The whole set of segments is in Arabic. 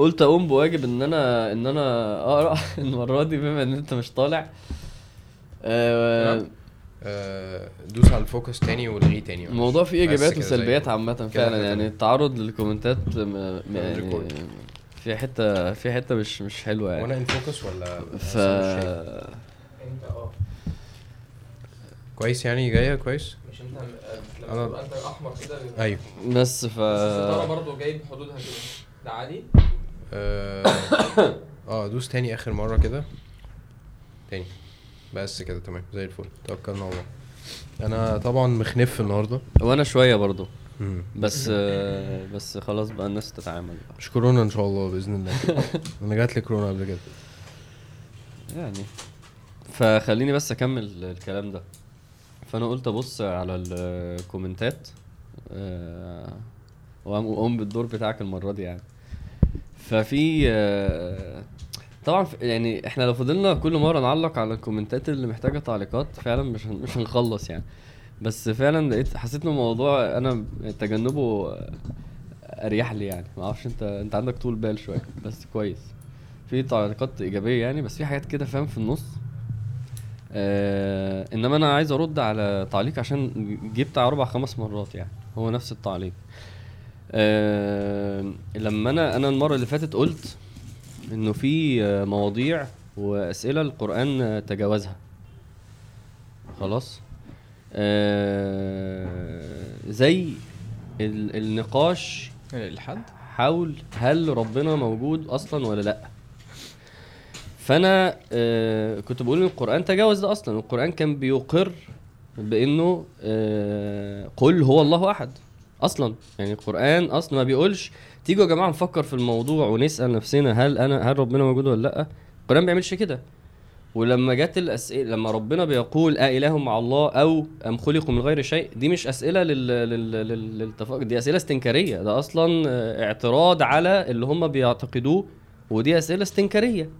قلت أقوم بواجب إن أنا إن أنا أقرأ المرة دي بما إن أنت مش طالع آه،. آه، دوس على ال focus تاني والغيه تاني الموضوع فيه إيجابيات وسلبيات. عامة فعلا يعني. التعرض لل comments يعني. في حتة في حتة مش مش حلوة يعني وأنا in focus ولا ف مش شايف؟ أنت آه كويس يعني جاية كويس مش أنت أنا- لما تبقى أنت أحمر كده أيوه بس ف بس الستاره برضه جايب حدودها كده ده عادي آه آه، دوس تاني آخر مرة كده. تاني. بس كده تمام. زي الفل. توكلنا على الله. أنا طبعا مخنف النهارده. وأنا شوية برضو. مم. بس آه، بس خلاص بقى الناس تتعامل بقى. مش كورونا إن شاء الله بإذن الله. أنا جات لي كورونا قبل كده. يعني. فخليني بس أكمل الكلام ده. فأنا قلت أبص على الكومنتات آه، وأقوم بالدور بتاعك المرة دي يعني. ففي آه، طبعا يعني إحنا لو فضلنا كل مرة نعلق على الكومنتات اللي محتاجة تعليقات فعلا مش مش هنخلص يعني. بس فعلا لقيت حسيت ان الموضوع أنا تجنبه أريح لي يعني. ما أعرفش أنت أنت عندك طول بال شوية بس كويس. في تعليقات إيجابية يعني بس في حاجات كده فاهم في النص. آه إنما أنا عايز أرد على تعليق عشان جه بتاع أربع خمس مرات يعني. هو نفس التعليق. آه لما أنا أنا المرة اللي فاتت قلت إنه في آه، مواضيع وأسئلة القرآن تجاوزها. خلاص؟ آه زي ال- النقاش الحد. حول هل ربنا موجود أصلا ولا لأ. فأنا آه كنت بقول إن القرآن تجاوز ده أصلا. القرآن كان بيقر بإنه آه قل هو الله أحد. أصلا يعني القرآن أصلا ما بيقولش تيجوا يا جماعة نفكر في الموضوع ونسأل نفسنا هل أنا هل ربنا موجود ولا لأ؟ القرآن ما بيعملش كده. ولما جت الاسئله لما ربنا بيقول أ إله مع الله أو أم خلقوا من غير شيء دي مش أسئلة لل... لل... لل... للتفق... دي أسئلة استنكارية. ده أصلا اعتراض على اللي هم بيعتقدوه ودي أسئلة استنكارية.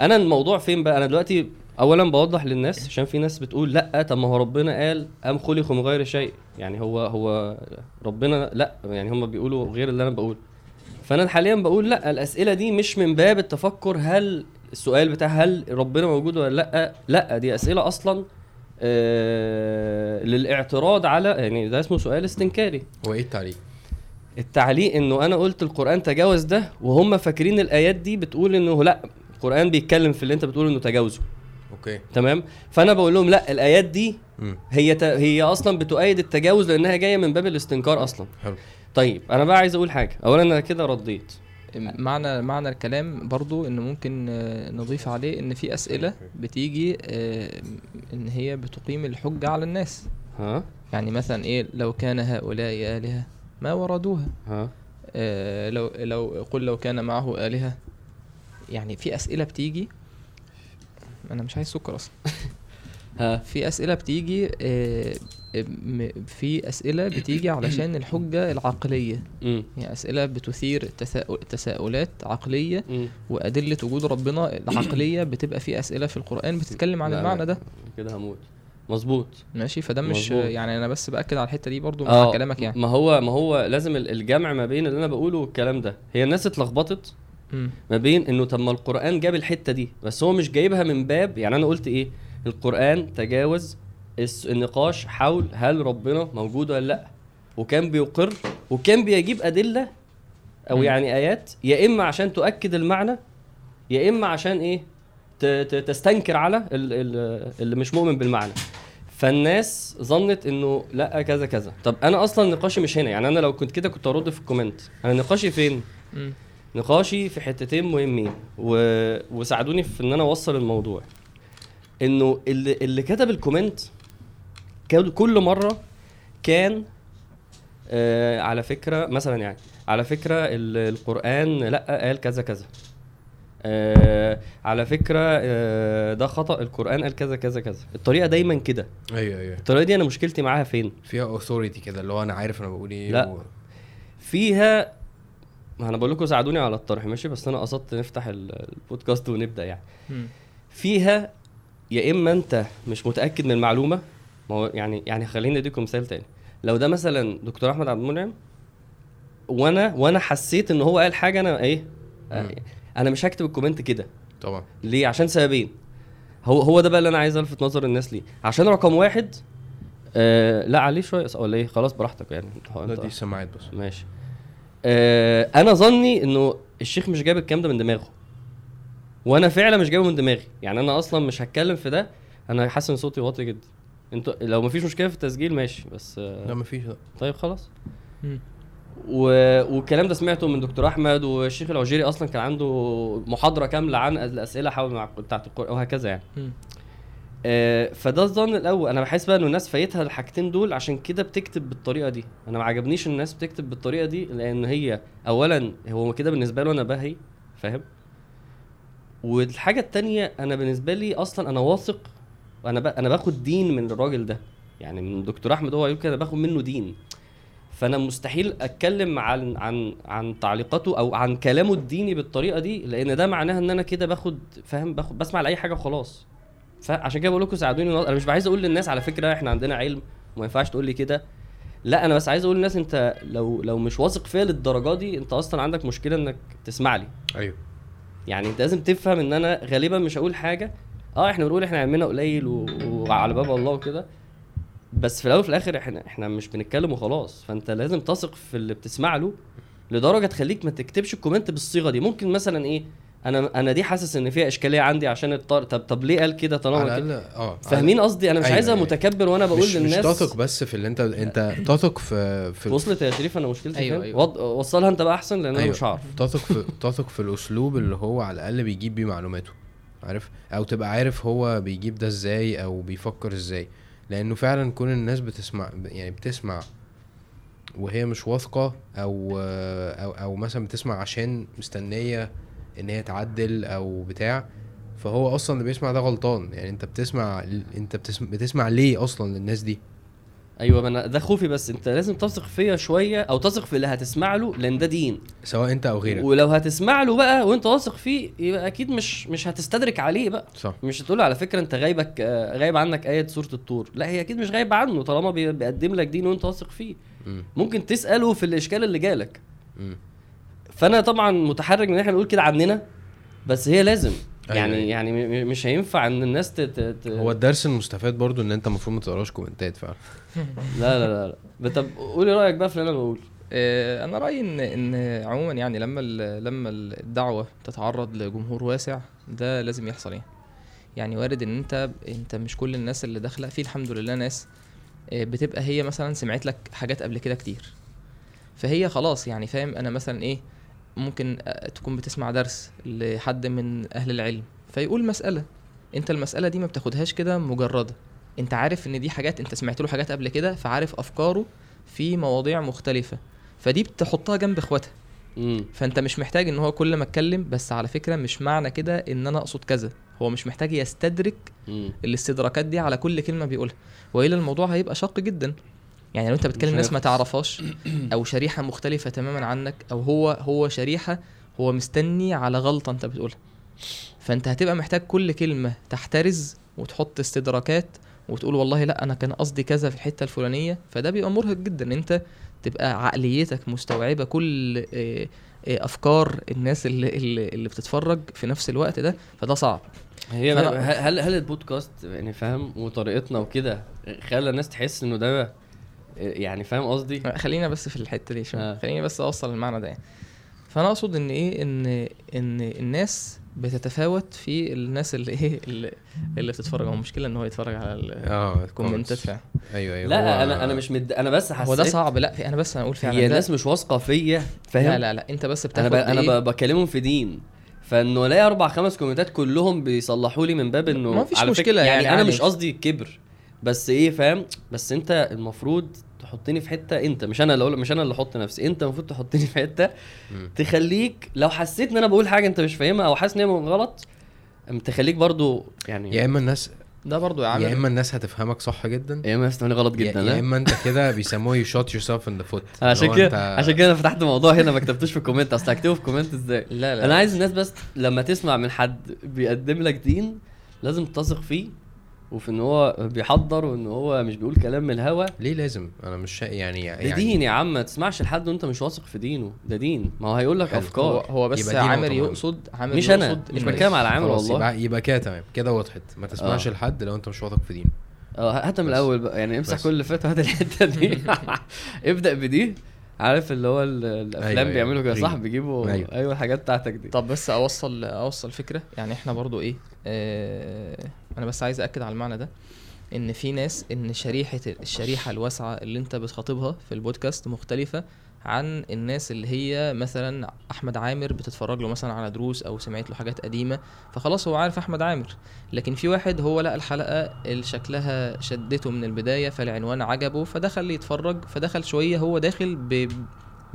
أنا الموضوع فين بقى؟ أنا دلوقتي اولا بوضح للناس عشان في ناس بتقول لأ طب ما هو ربنا قال أم خلقوا من غير شيء. يعني هو هو ربنا لا يعني هم بيقولوا غير اللي أنا بقوله. فأنا حاليا بقول لا الأسئلة دي مش من باب التفكر هل السؤال بتاع هل ربنا موجود ولا لا لا دي أسئلة أصلا آه للإعتراض على يعني ده اسمه سؤال استنكاري. هو إيه التعليق؟ التعليق إنه أنا قلت القرآن تجاوز ده وهم فاكرين الآيات دي بتقول إنه لا القرآن بيتكلم في اللي أنت بتقول إنه تجاوزه. أوكي. تمام؟ فأنا بقول لهم لا الآيات دي هي ت... هي أصلا بتؤيد التجاوز لأنها جاية من باب الاستنكار أصلا. حلو. طيب أنا بقى عايز أقول حاجة. اولا أنا كده رديت. معنى معنى الكلام برضو انه ممكن آه، نضيف عليه إن في أسئلة بتيجي آه، إن هي بتقيم الحجة على الناس. ها؟ يعني مثلا إيه؟ لو كان هؤلاء آلهة ما وردوها؟ ها؟ آه، لو لو قل لو كان معه آلهة. يعني في أسئلة بتيجي أنا مش عايز سكر أصلا. ها في أسئلة بتيجي آه، م- في أسئلة بتيجي علشان الحجة العقلية. امم يعني أسئلة بتثير تساؤل تساؤلات عقلية وأدلة وجود ربنا العقلية بتبقى في أسئلة في القرآن بتتكلم عن المعنى ده. كده هموت. مظبوط. ماشي فده مش مظبوط. يعني أنا بس بأكد على الحتة دي برضو مع آه كلامك يعني. ما هو ما هو لازم ال- الجمع ما بين اللي أنا بقوله والكلام ده. هي الناس اتلخبطت. ما بين إنه طب ما القرآن جاب الحتة دي بس هو مش جايبها من باب يعني أنا قلت إيه؟ القرآن تجاوز النقاش حول هل ربنا موجود ولا لأ. وكان بيقر وكان بيجيب أدلة أو مم. يعني آيات يا إما عشان تؤكد المعنى يا إما عشان إيه؟ تستنكر على ال- ال- اللي مش مؤمن بالمعنى. فالناس ظنت إنه لأ كذا كذا. طب أنا أصلا نقاشي مش هنا يعني أنا لو كنت كده كنت أرد في ال comment. أنا نقاشي فين؟ مم. نقاشي في حتتين مهمين و... وساعدوني في إن أنا أوصل الموضوع. إنه اللي, اللي كتب ال comment كل مرة كان آه على فكرة مثلا يعني على فكرة ال- القرآن لأ قال كذا كذا. آه على فكرة آه ده خطأ القرآن قال كذا كذا كذا. الطريقة دايما كده. أيوه أيوه. الطريقة دي أنا مشكلتي معاها فين؟ فيها اوثوريتي كده اللي هو أنا عارف أنا بقول إيه لأ. و... فيها ما أنا بقول لكم ساعدوني على الطرح ماشي؟ بس أنا قصدت نفتح ال- البودكاست ونبدأ يعني. مم. فيها يا إما أنت مش متأكد من المعلومة ما هو يعني يعني خليني أديكم مثال تاني. لو ده مثلا دكتور أحمد عبد المنعم وأنا وأنا حسيت إن هو قال حاجة أنا إيه؟ آه،. أنا مش هكتب الكومنت كده. طبعا. ليه؟ عشان سببين. هو هو ده بقى اللي أنا عايز ألفت نظر الناس ليه. عشان رقم واحد آه لا عليه شوية ولا إيه؟ خلاص براحتك يعني. لا دي سماعات بس. ماشي. آه أنا ظني إنه الشيخ مش جايب الكلام ده من دماغه. وأنا فعلا مش جايبه من دماغي. يعني أنا أصلا مش هتكلم في ده. أنا حاسس إن صوتي واطي جدا. أنتوا لو مفيش مشكلة في التسجيل ماشي. بس آه لا مفيش. لا. طيب خلاص. مم. و... والكلام ده سمعته من دكتور أحمد والشيخ العجيري أصلا كان عنده محاضرة كاملة عن الأسئلة حول مع بتاعت القرآن وهكذا يعني. آه، فده الظن الأول. أنا بحس بقى إنه الناس فايتها الحاجتين دول عشان كده بتكتب بالطريقة دي. أنا ما عجبنيش الناس بتكتب بالطريقة دي لأن هي اولا هو كده بالنسبة له أنا بهي فاهم؟ والحاجة التانية أنا بالنسبة لي أصلا أنا واثق أنا. أنا باخد دين من الراجل ده. يعني من دكتور أحمد هو كده أنا باخد منه دين. فأنا مستحيل أتكلم عن عن عن تعليقاته أو عن كلامه الديني بالطريقة دي لأن ده معناها إن أنا كده باخد فاهم؟ باخد بسمع لأي حاجة وخلاص. فعشان كده بقول لكم ساعدوني أنا مش عايز أقول للناس على فكره إحنا عندنا علم وما ينفعش تقول لي كده. لا أنا بس عايز أقول للناس انت لو لو مش واثق فيا للدرجه دي انت أصلا عندك مشكله انك تسمع لي. أيوه. يعني انت لازم تفهم ان أنا غالبا مش هقول حاجة. آه إحنا بنقول إحنا علمنا قليل و... وعلى باب الله وكده. بس في الأول وفي الآخر إحنا إحنا مش بنتكلم وخلاص. فانت لازم تثق في اللي بتسمع له لدرجة تخليك ما تكتبش ال comment بالصيغة دي. ممكن مثلا إيه؟ أنا أنا دي حاسس ان فيها اشكاليه عندي عشان الطار طب طب ليه قال كده طالما كده آه فاهمين قصدي أنا مش أيوة، عايزها أيوة. متكبر وأنا بقول مش للناس مش تثق بس في اللي انت انت تثق في في وصلت يا شريف أنا مشكلتي أيوة،؟ أيوة. وض- وصلها انت بقى احسن لأن أنا أيوة. مش هعرف تثق في تثق في الأسلوب اللي هو على الأقل بيجيب بيه معلوماته عارف أو تبقى عارف هو بيجيب ده إزاي أو بيفكر إزاي لأنه فعلا كون الناس بتسمع يعني بتسمع وهي مش واثقة أو أو أو مثلا بتسمع عشان مستنية إن هي تعدل أو بتاع فهو أصلا اللي بيسمع ده غلطان. يعني أنت بتسمع أنت بتسمع, بتسمع ليه أصلا للناس دي؟ أيوه أنا ده خوفي بس. أنت لازم تثق فيا شوية أو تثق في اللي هتسمع له لأن ده دين. سواء أنت أو غيرك. ولو هتسمع له بقى وأنت واثق فيه يبقى أكيد مش مش هتستدرك عليه بقى. صح. مش هتقول على فكرة أنت غايبك غايب عنك آية سورة الطور. لا هي أكيد مش غايبة عنه طالما بي- بيقدم لك دين وأنت واثق فيه. مم. ممكن تسأله في الإشكال اللي جالك. مم. فانا طبعا متحرج من إن إحنا نقول كده عننا بس هي لازم. أيوة، يعني أيوة. يعني مش هينفع إن الناس ت... ت... هو الدرس المستفاد برضو إن أنت المفروض ما تقراش كومنتات فعلا. لا لا لا, لا. طب قولي رأيك بقى في اللي أنا بقوله. آه، أنا رأيي إن إن عموما يعني لما ال- لما الدعوة تتعرض لجمهور واسع ده لازم يحصل يعني. يعني وارد إن أنت أنت مش كل الناس اللي داخلة في الحمد لله ناس آه، بتبقى هي مثلا سمعت لك حاجات قبل كده كتير. فهي خلاص يعني فاهم أنا مثلا إيه ممكن آه، تكون بتسمع درس لحد من أهل العلم. فيقول مسألة أنت المسألة دي ما بتاخدهاش كده مجردة. أنت عارف إن دي حاجات أنت سمعت له حاجات قبل كده فعارف أفكاره في مواضيع مختلفة. فدي بتحطها جنب إخواتها. فأنت مش محتاج إن هو كل ما أتكلم بس على فكرة مش معنى كده إن أنا أقصد كذا. هو مش محتاج يستدرك الاستدراكات دي على كل كلمة بيقولها. والا الموضوع هيبقى شاق جدا. يعني لو انت بتكلم ناس ما. تعرفهاش أو شريحة مختلفة تماما عنك أو هو هو شريحة هو مستني على غلطة انت بتقولها. فانت هتبقى محتاج كل كلمة تحترز وتحط استدراكات وتقول والله لا أنا كان قصدي كذا في الحتة الفلانية. فده بيبقى مرهق جدا انت تبقى عقليتك مستوعبة كل آه، آه، افكار الناس اللي اللي, بتتفرج في نفس الوقت ده. فده صعب. هي هل هل البودكاست يعني فاهم وطريقتنا وكده خلى الناس تحس إنه ده يعني فاهم قصدي؟ خلينا بس في الحتة دي شوية آه. آه. خليني بس أوصل المعنى ده يعني فأنا أقصد إن إيه إن إن الناس بتتفاوت في الناس اللي إيه اللي, اللي بتتفرج هو المشكلة إن هو يتفرج على ال- آه الكومنتات. فعلا أيوه أيوه لا أنا أنا مش مد... أنا بس حسيت هو ده صعب لا في أنا بس هقول فعلا هي الناس مش واثقة فيا فاهم؟ لا لا لا أنت بس أنا بتاخد ب... أنا إيه؟ ب... بكلمهم في دين فانه ألاقي أربع خمس comments كلهم بيصلحوا لي من باب إنه ما فيش مشكلة يعني, يعني أنا. مش قصدي كبر بس إيه فاهم بس أنت المفروض تحطني في حتة انت مش أنا اللي مش أنا اللي أحط نفسي انت المفروض تحطني في حتة. تخليك لو حسيت إن أنا بقول حاجة أنت مش فاهمها أو حاسس إن هي غلط تخليك برضو يعني يا إما الناس ده برضو يا يا إما الناس هتفهمك صح جدا. يا إما يفهمني غلط يا جدا يا لا. إما أنت كده بيسموه you shoot yourself in the foot عشان كده عشان كده أنا فتحت موضوع هنا ما كتبتوش في ال comment. أصل هكتبه في ال comment إزاي؟ لا لا أنا عايز الناس بس لما تسمع من حد بيقدم لك دين لازم تثق فيه. وفي إن هو بيحضر وإن هو مش بيقول كلام من الهوا. ليه لازم؟ أنا مش شا... يعني ده يعني دين يا عم ما تسمعش لحد وأنت مش واثق في دينه. ده دين. ما هو هيقول لك حلو. هو أفكار. هو بس عامر. يقصد عامر مش أنا يقصد مش إن- بتكلم على عامر والله. يبقى يبقى كده تمام. كده وضحت. ما تسمعش آه. لحد لو أنت مش واثق في دينه. آه هاتها من. الأول بقى. يعني امسح بس. كل اللي فات وهات الحتة دي. ابدأ بدي. عارف اللي هو ال- الأفلام أيوة، بيعملوا كده أيوة. صح بيجيبوا أيوة. أيوه, أيوة الحاجات بتاعتك دي. طب بس اوصل أوصل فكرة. يعني إحنا برضو إيه آه أنا بس عايز اكد على المعنى ده إن في ناس إن شريحة الشريحة الواسعة اللي أنت بتخاطبها في البودكاست مختلفة عن الناس اللي هي مثلا أحمد عامر بتتفرج له مثلا على دروس أو سمعت له حاجات قديمة فخلاص هو عارف أحمد عامر. لكن في واحد هو لقى الحلقة اللي شكلها شدته من البداية فالعنوان عجبه فدخل يتفرج فدخل شوية هو داخل ب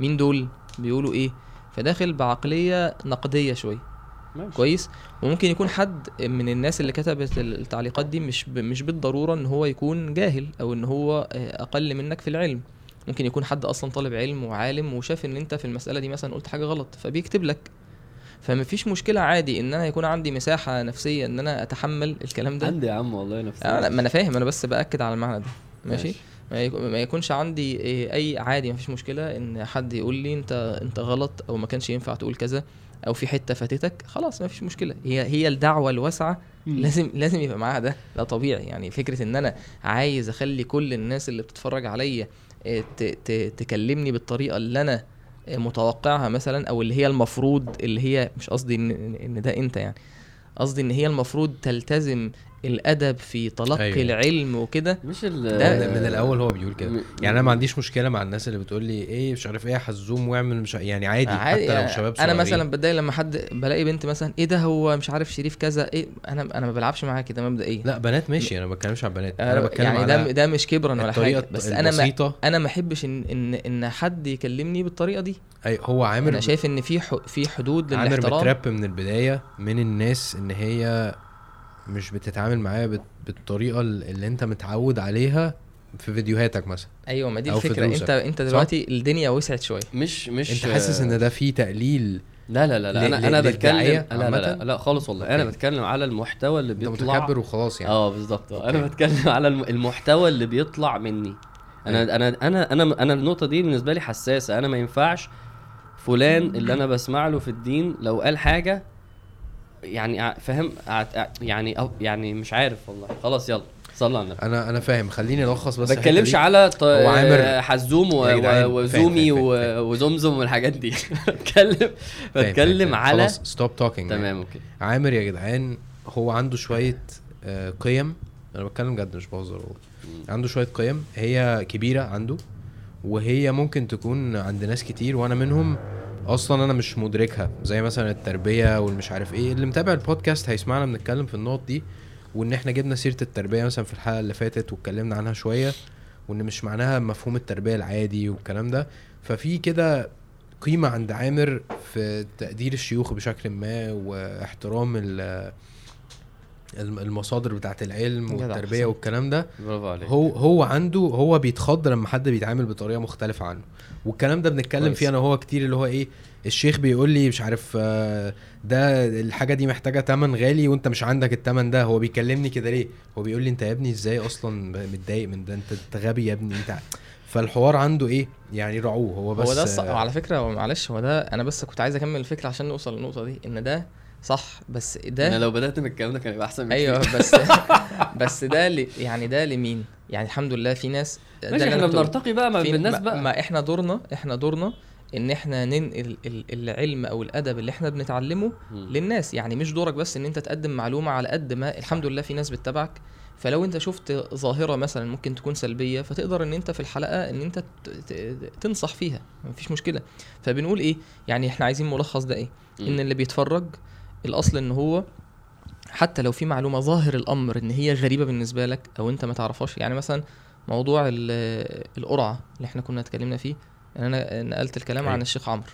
مين دول؟ بيقولوا إيه؟ فداخل بعقلية نقدية شوية. ماشي. كويس. وممكن يكون حد من الناس اللي كتبت التعليقات دي مش ب... مش بالضرورة إن هو يكون جاهل أو إن هو آه، أقل منك في العلم. ممكن يكون حد أصلا طالب علم وعالم وشاف إن أنت في المسألة دي مثلا قلت حاجة غلط فبيكتب لك. فمفيش مشكلة عادي إن أنا يكون عندي مساحة نفسية إن أنا أتحمل الكلام ده. عندي يا عم والله نفس أنا ما أنا فاهم أنا بس بأكد على المعنى ده. ماشي, ماشي. ما, يكون ما يكونش عندي إيه أي عادي مفيش مشكلة إن حد يقول لي أنت أنت غلط أو ما كانش ينفع تقول كذا. أو في حتة فاتتك خلاص مفيش مشكلة هي هي الدعوة الواسعة. لازم لازم يبقى معاها ده ده طبيعي يعني فكرة إن أنا عايز أخلي كل الناس اللي بتتفرج عليا ت- تكلمني بالطريقة اللي أنا إيه، متوقعها مثلا أو اللي هي المفروض اللي هي مش قصدي إن إن ده أنت يعني قصدي إن هي المفروض تلتزم الأدب في تلقي أيوة. العلم وكده. مش ال ده- من, من الأول هو بيقول كده. يعني أنا ما عنديش مشكلة مع الناس اللي بتقول لي إيه مش عارف إيه يا حزوم واعمل مش يعني عادي, عادي حتى لو يعني شباب أنا صغيرين. مثلا بتضايق لما حد بلاقي بنت مثلا إيه ده هو مش عارف شريف كذا إيه أنا أنا ما بلعبش معاها كده مبدئيا. لا بنات ماشي أنا ما بتكلمش على بنات. أنا أنا بتكلم يعني على ده ده مش كبرا ولا حاجة بس أنا ما أنا ما أحبش إن إن إن حد يكلمني بالطريقة دي. أي هو عامر أنا شايف إن في في حدود عامر للاحترام. متراب من البداية من الناس إن هي مش بتتعامل معايا بت- بالطريقة اللي انت متعود عليها في فيديوهاتك مثلا أيوه ما دي الفكرة. انت انت صح؟ دلوقتي الدنيا وسعت شوية مش مش انت حاسس ان ده فيه تقليل لا لا لا, لا أنا أنا بتكلم لا لا, لا؟ لا خالص والله أنا. بتكلم على المحتوى اللي أنت بيطلع متكبر وخلاص يعني آه بالظبط آه. أنا. بتكلم على الم- المحتوى اللي بيطلع مني أنا أيوة. أنا أنا أنا أنا النقطة دي بالنسبة لي حساسة أنا ما ينفعش فلان اللي أنا بسمع له في الدين لو قال حاجة يعني فاهم يعني يعني مش عارف والله. خلاص يلا صلى على النبي. أنا أنا فاهم. خليني ألخص بس ما بتكلمش. على ط... عامر- حزوم و... وزومي فاهم، و... وزمزم والحاجات دي. بتكلم بتكلم. على خلاص stop talking تمام okay. عامر يا جدعان هو عنده شوية آه، قيم. أنا بتكلم جد مش بهزر والله. عنده شوية قيم. هي كبيرة عنده وهي ممكن تكون عند ناس كتير وأنا منهم أصلا أنا مش مدركها زي مثلا التربية والمش عارف إيه. اللي متابع البودكاست هيسمعنا بنتكلم في النقط دي وإن إحنا جبنا سيرة التربية مثلا في الحلقة اللي فاتت واتكلمنا عنها شوية وإن مش معناها مفهوم التربية العادي والكلام ده. ففي كده قيمة عند عامر في تقدير الشيوخ بشكل ما واحترام ال- المصادر بتاعت العلم والتربية أحسن. والكلام ده. برافو عليك. هو هو عنده هو بيتخض لما حد بيتعامل بطريقة مختلفة عنه. والكلام ده بنتكلم. فيه أنا وهو كتير اللي هو إيه الشيخ بيقول لي مش عارف آه، ده الحاجة دي محتاجة تمن غالي وأنت مش عندك التمن ده. هو بيكلمني كده ليه؟ هو بيقول لي أنت يا ابني إزاي أصلا متضايق من ده؟ أنت انت غبي يا ابني أنت فالحوار عنده إيه؟ يعني رعوه. هو بس هو ده الص... على فكرة معلش هو ده أنا بس كنت عايز أكمل الفكرة عشان نوصل للنقطة دي إن ده صح بس ده أنا لو بدأت من الكلام ده كان يبقى أحسن أيوه. بس بس ده ل... يعني ده لمين يعني الحمد لله في ناس ده ماشي إحنا. بنرتقي بقى في- بالناس ما, بقى ما إحنا دورنا إحنا دورنا إن إحنا ننقل ال- العلم أو الأدب اللي إحنا بنتعلمه. للناس يعني مش دورك بس إن أنت تقدم معلومة على قد ما الحمد لله في ناس بتتابعك فلو أنت شفت ظاهرة مثلا ممكن تكون سلبية فتقدر إن أنت في الحلقة إن أنت تنصح فيها مفيش مشكلة فبنقول إيه يعني إحنا عايزين ملخص ده إيه. إن اللي بيتفرج الأصل إن هو حتى لو في معلومة ظاهر الأمر إن هي غريبة بالنسبة لك أو أنت ما تعرفهاش يعني مثلا موضوع ال- القرعة اللي إحنا كنا اتكلمنا فيه إن أنا نقلت الكلام أيوة. عن الشيخ عمرو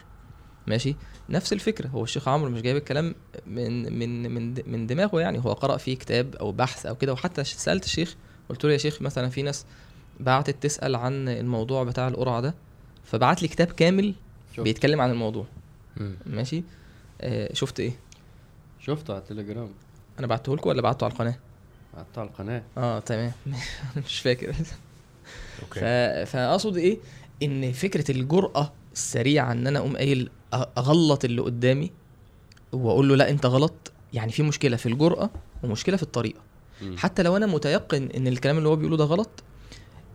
ماشي نفس الفكرة هو الشيخ عمرو مش جايب الكلام من من من من دماغه يعني هو قرأ فيه كتاب أو بحث أو كده وحتى سألت الشيخ قلت له يا شيخ مثلا في ناس بعتت تسأل عن الموضوع بتاع القرعة ده فبعت لي كتاب كامل. بيتكلم عن الموضوع. ماشي آه شفت إيه شفته على التليجرام. أنا بعته لكم ولا بعته على القناة؟ بتاع القناة. آه تمام. مش فاكر. ف... أوكي فأقصد إيه؟ إن فكرة الجرأة السريعة إن أنا أقوم قايل أغلط اللي قدامي وأقول له لا أنت غلط يعني في مشكلة في الجرأة ومشكلة في الطريقة. مم. حتى لو أنا متيقن إن الكلام اللي هو بيقوله ده غلط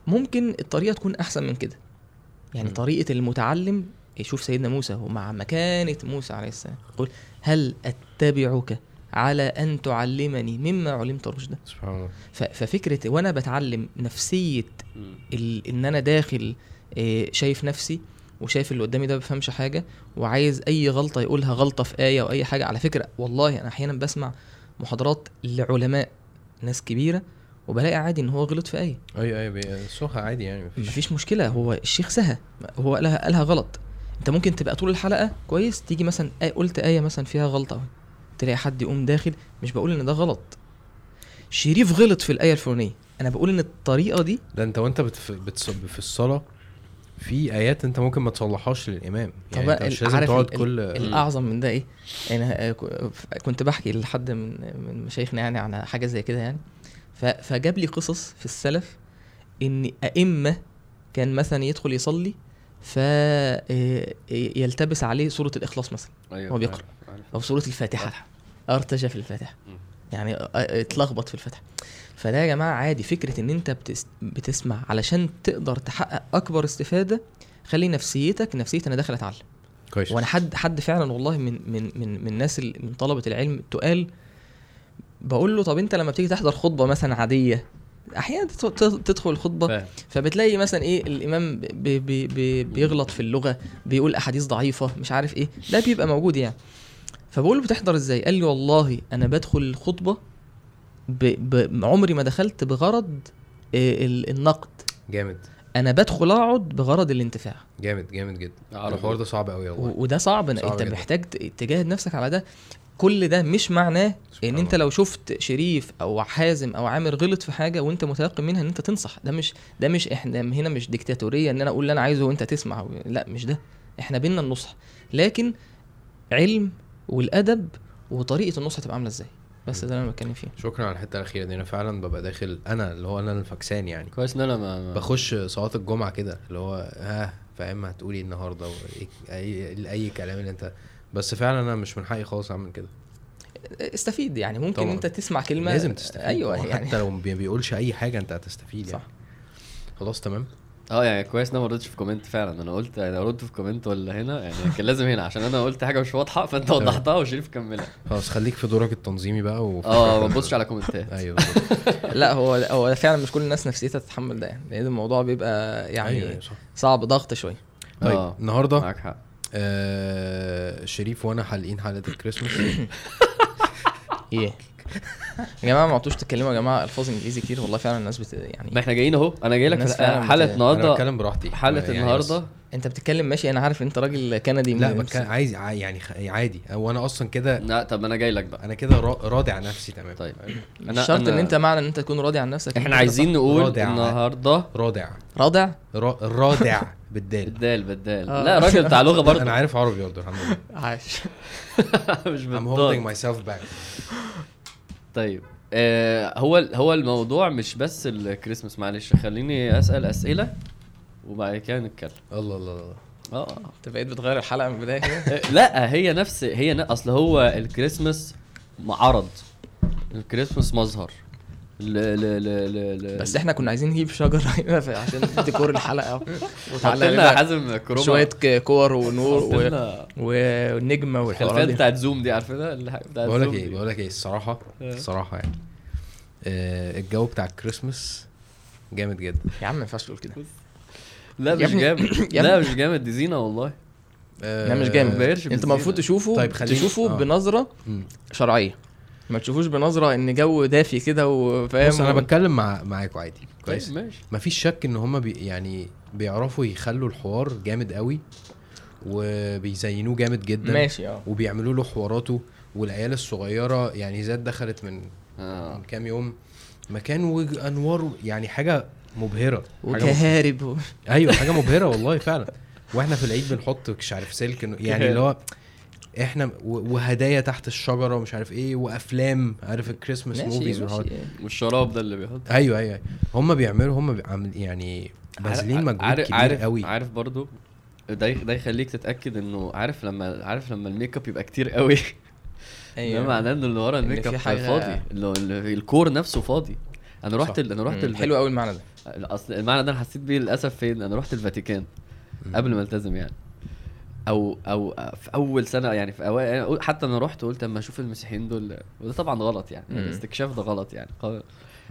ممكن الطريقة تكون أحسن من كده. يعني مم. طريقة المتعلم يشوف سيدنا موسى ومع مكانة موسى عليه السلام. يقول هل أتبعك على أن تعلمني مما علمت رشدا. سبحان الله. ف- ففكرة وأنا بتعلم نفسية مم. ال... إن أنا داخل آه، شايف نفسي وشايف اللي قدامي ده ما بيفهمش حاجة وعايز أي غلطة يقولها غلطة في آية أو أي حاجة على فكرة والله أنا أحيانا بسمع محاضرات لعلماء ناس كبيرة وبلاقي عادي إن هو غلط في آية. أيوه أيوه بي- سوخة عادي يعني مفيش. مفيش مشكلة هو الشيخ سهى هو قالها قالها غلط. أنت ممكن تبقى طول الحلقة كويس تيجي مثلا آية قلت آية مثلا فيها غلطة. تلاقي حد يقوم داخل مش بقول إن ده غلط. شريف غلط في الآية الفلانية. أنا بقول إن الطريقة دي ده أنت وأنت بتف... بتصب في الصلاة في آيات أنت ممكن ما تصلحهاش للإمام. طب يعني أنت ال- مش لازم تقعد كل الأعظم من ده إيه؟ أنا آه، كنت بحكي لحد من من مشايخنا يعني عن حاجة زي كده يعني. فجاب لي قصص في السلف إن أئمة كان مثلا يدخل يصلي فيلتبس عليه سوره الإخلاص مثلا. أيوه هو بيقرأ. عارف- عارف. أو سوره الفاتحة. أرتجى في الفاتحة. يعني آه، آه، اتلخبط في الفاتحة. فده يا جماعة عادي. فكرة إن أنت بتس بتسمع علشان تقدر تحقق أكبر استفادة خلي نفسيتك نفسيه أنا داخل اتعلم كويس. وأنا حد حد فعلا والله من من من من الناس ال- من طلبة العلم التقال بقول له طب أنت لما بتيجي تحضر خطبة مثلا عادية أحيانا تدخل- الخطبة فبتلاقي مثلا إيه الإمام بي بي بي بيغلط في اللغة بيقول أحاديث ضعيفة مش عارف إيه ده بيبقى موجود يعني. فبقول له بتحضر إزاي؟ قال لي والله أنا بدخل الخطبة ب ب عمري ما دخلت بغرض آه، ال- النقد. جامد. أنا بدخل أقعد بغرض الانتفاع. جامد جامد جدا. الحوار ده صعب قوي والله. وده صعب, صعب أنت جدا. محتاج تجاهد نفسك على ده. كل ده مش معناه إن أنت. لو شفت شريف أو حازم أو عامر غلط في حاجة وأنت متيقن منها إن أنت تنصح. ده مش ده مش إحنا هنا مش ديكتاتورية إن أنا أقول اللي أنا عايزه وأنت تسمع. لا مش ده. إحنا بينا النصح. لكن علم والأدب وطريقة النصح تبقى عاملة إزاي. بس ده اللي أنا بتكلم فيه. شكرا على الحتة الأخيرة دي. أنا فعلا ببقى داخل أنا اللي هو أنا الفكسان يعني. كويس إن أنا ما ما- بخش صلاة الجمعة كده اللي هو ها فاهم؟ هتقولي النهارده وإيه- اي أي كلام اللي انت بس فعلا أنا مش من حقي خالص أعمل كده. استفيد يعني. ممكن طبعاً. أنت تسمع كلمة لازم تستفيد. أيوه هو يعني. حتى لو ما بيقولش أي حاجة أنت هتستفيد صح. يعني خلاص تمام. آه يعني كويس إن أنا ما ردتش في comment فعلا. أنا قلت يعني ارد في comment ولا هنا يعني كان لازم هنا. عشان أنا قلت حاجة مش واضحة فأنت. وضحتها وشريف كملها. خلاص خليك في دورك التنظيمي بقى و آه ما تبصش على comment ات. أيوه. بالظبط. لا هو هو فعلا مش كل الناس نفسيتها تتحمل ده يعني. لأن الموضوع بيبقى يعني أيوة، صح. صعب ضغط شوية. طيب آه، النهارده معاك حق. آه شريف وأنا حالقين حلقة الكريسماس. إيه. يا جماعة ما عدتوش تتكلموا يا جماعة ألفاظ إنجليزي كتير والله فعلا الناس بت... ما يعني إحنا جايين أهو. أنا جاي لك حلقة بت- أنا النهارده بتكلم براحتي. حلقة يعني النهارده. أنت بتتكلم ماشي أنا عارف إن أنت راجل كندي لا بتكلم عايز يعني خ- عادي. وأنا أصلا كده لا طب أنا جاي لك بقى. أنا كده را- راضي عن نفسي تمام. طيب. مش شرط إن أنت معنى إن أنت تكون راضي عن نفسك. إحنا عايزين نقول. النهارده رادع رادع را- رادع بالدال. بالدال بالدال. آه. لا راجل بتاع لغة برضه. أنا عارف عربي برضه الحمد لله. عاش. مش I'm بالضاد holding myself back. طيب آه هو هو الموضوع مش بس الكريسماس معلش خليني أسأل أسئلة وبعد كده نتكلم. الله الله الله. آه. أنت بقيت بتغير الحلقة من البداية كده؟ لا هي نفس هي. أصل هو الكريسماس عرض. الكريسماس مظهر. ل... ل... ل... ل... ل... بس إحنا كنا عايزين نجيب شجره هنا عشان ديكور الحلقة. لنا حازم كروما شوية كور ونور و... ونجمة الخلفيات دي. بتاعت زوم دي عارفينها؟ بقول لك إيه. بقول لك إيه الصراحة آه. الصراحة يعني آه الجو بتاع الكريسماس جامد جدا. يا عم ما ينفعش تقول كده. لا مش جامد. لا. مش جامد. دي زينة والله. آه لا مش جامد. بيرش انت. المفروض تشوفه طيب تشوفه آه. بنظرة. شرعية. ما تشوفوش بنظرة إن جو دافي كده وفاهم بص أنا بتكلم مع معاكوا عادي كويس؟ طيب ماشي مفيش شك إن هما بي يعني بيعرفوا يخلوا الحوار جامد قوي وبيزينوه جامد جدا ماشي آه. وبيعملوا له حواراته والعيال الصغيرة يعني زاد دخلت من آه. من كام يوم مكان وأنوار يعني حاجة مبهرة. وكهارب. أيوه حاجة مبهرة والله فعلا. وإحنا في العيد بنحط مش عارف سلك إنه- يعني اللي هو إحنا وهدايا تحت الشجرة ومش عارف إيه وأفلام عارف ال Christmas movies والشراب ده اللي بيحط. أيوه أيوه. هم بيعملوا هم بيعمل يعني باذلين مجهود عارف كبير عارف قوي. عارف برضو ده ده يخليك تتأكد إنه عارف لما عارف لما ال make up يبقى كتير قوي؟ ده أيوه. معناه ان اللي ورا ال make up فاضي اللي هو ال- ال core نفسه فاضي. أنا رحت أنا رحت حلو قوي المعنى ده. أصل المعنى ده أنا حسيت بيه للأسف فين؟ أنا رحت الفاتيكان قبل ما ألتزم يعني. أو أو في أول سنة يعني في أوائل حتى أنا رحت قلت أما أشوف المسيحيين دول وده طبعا غلط يعني. الاستكشاف ده غلط يعني.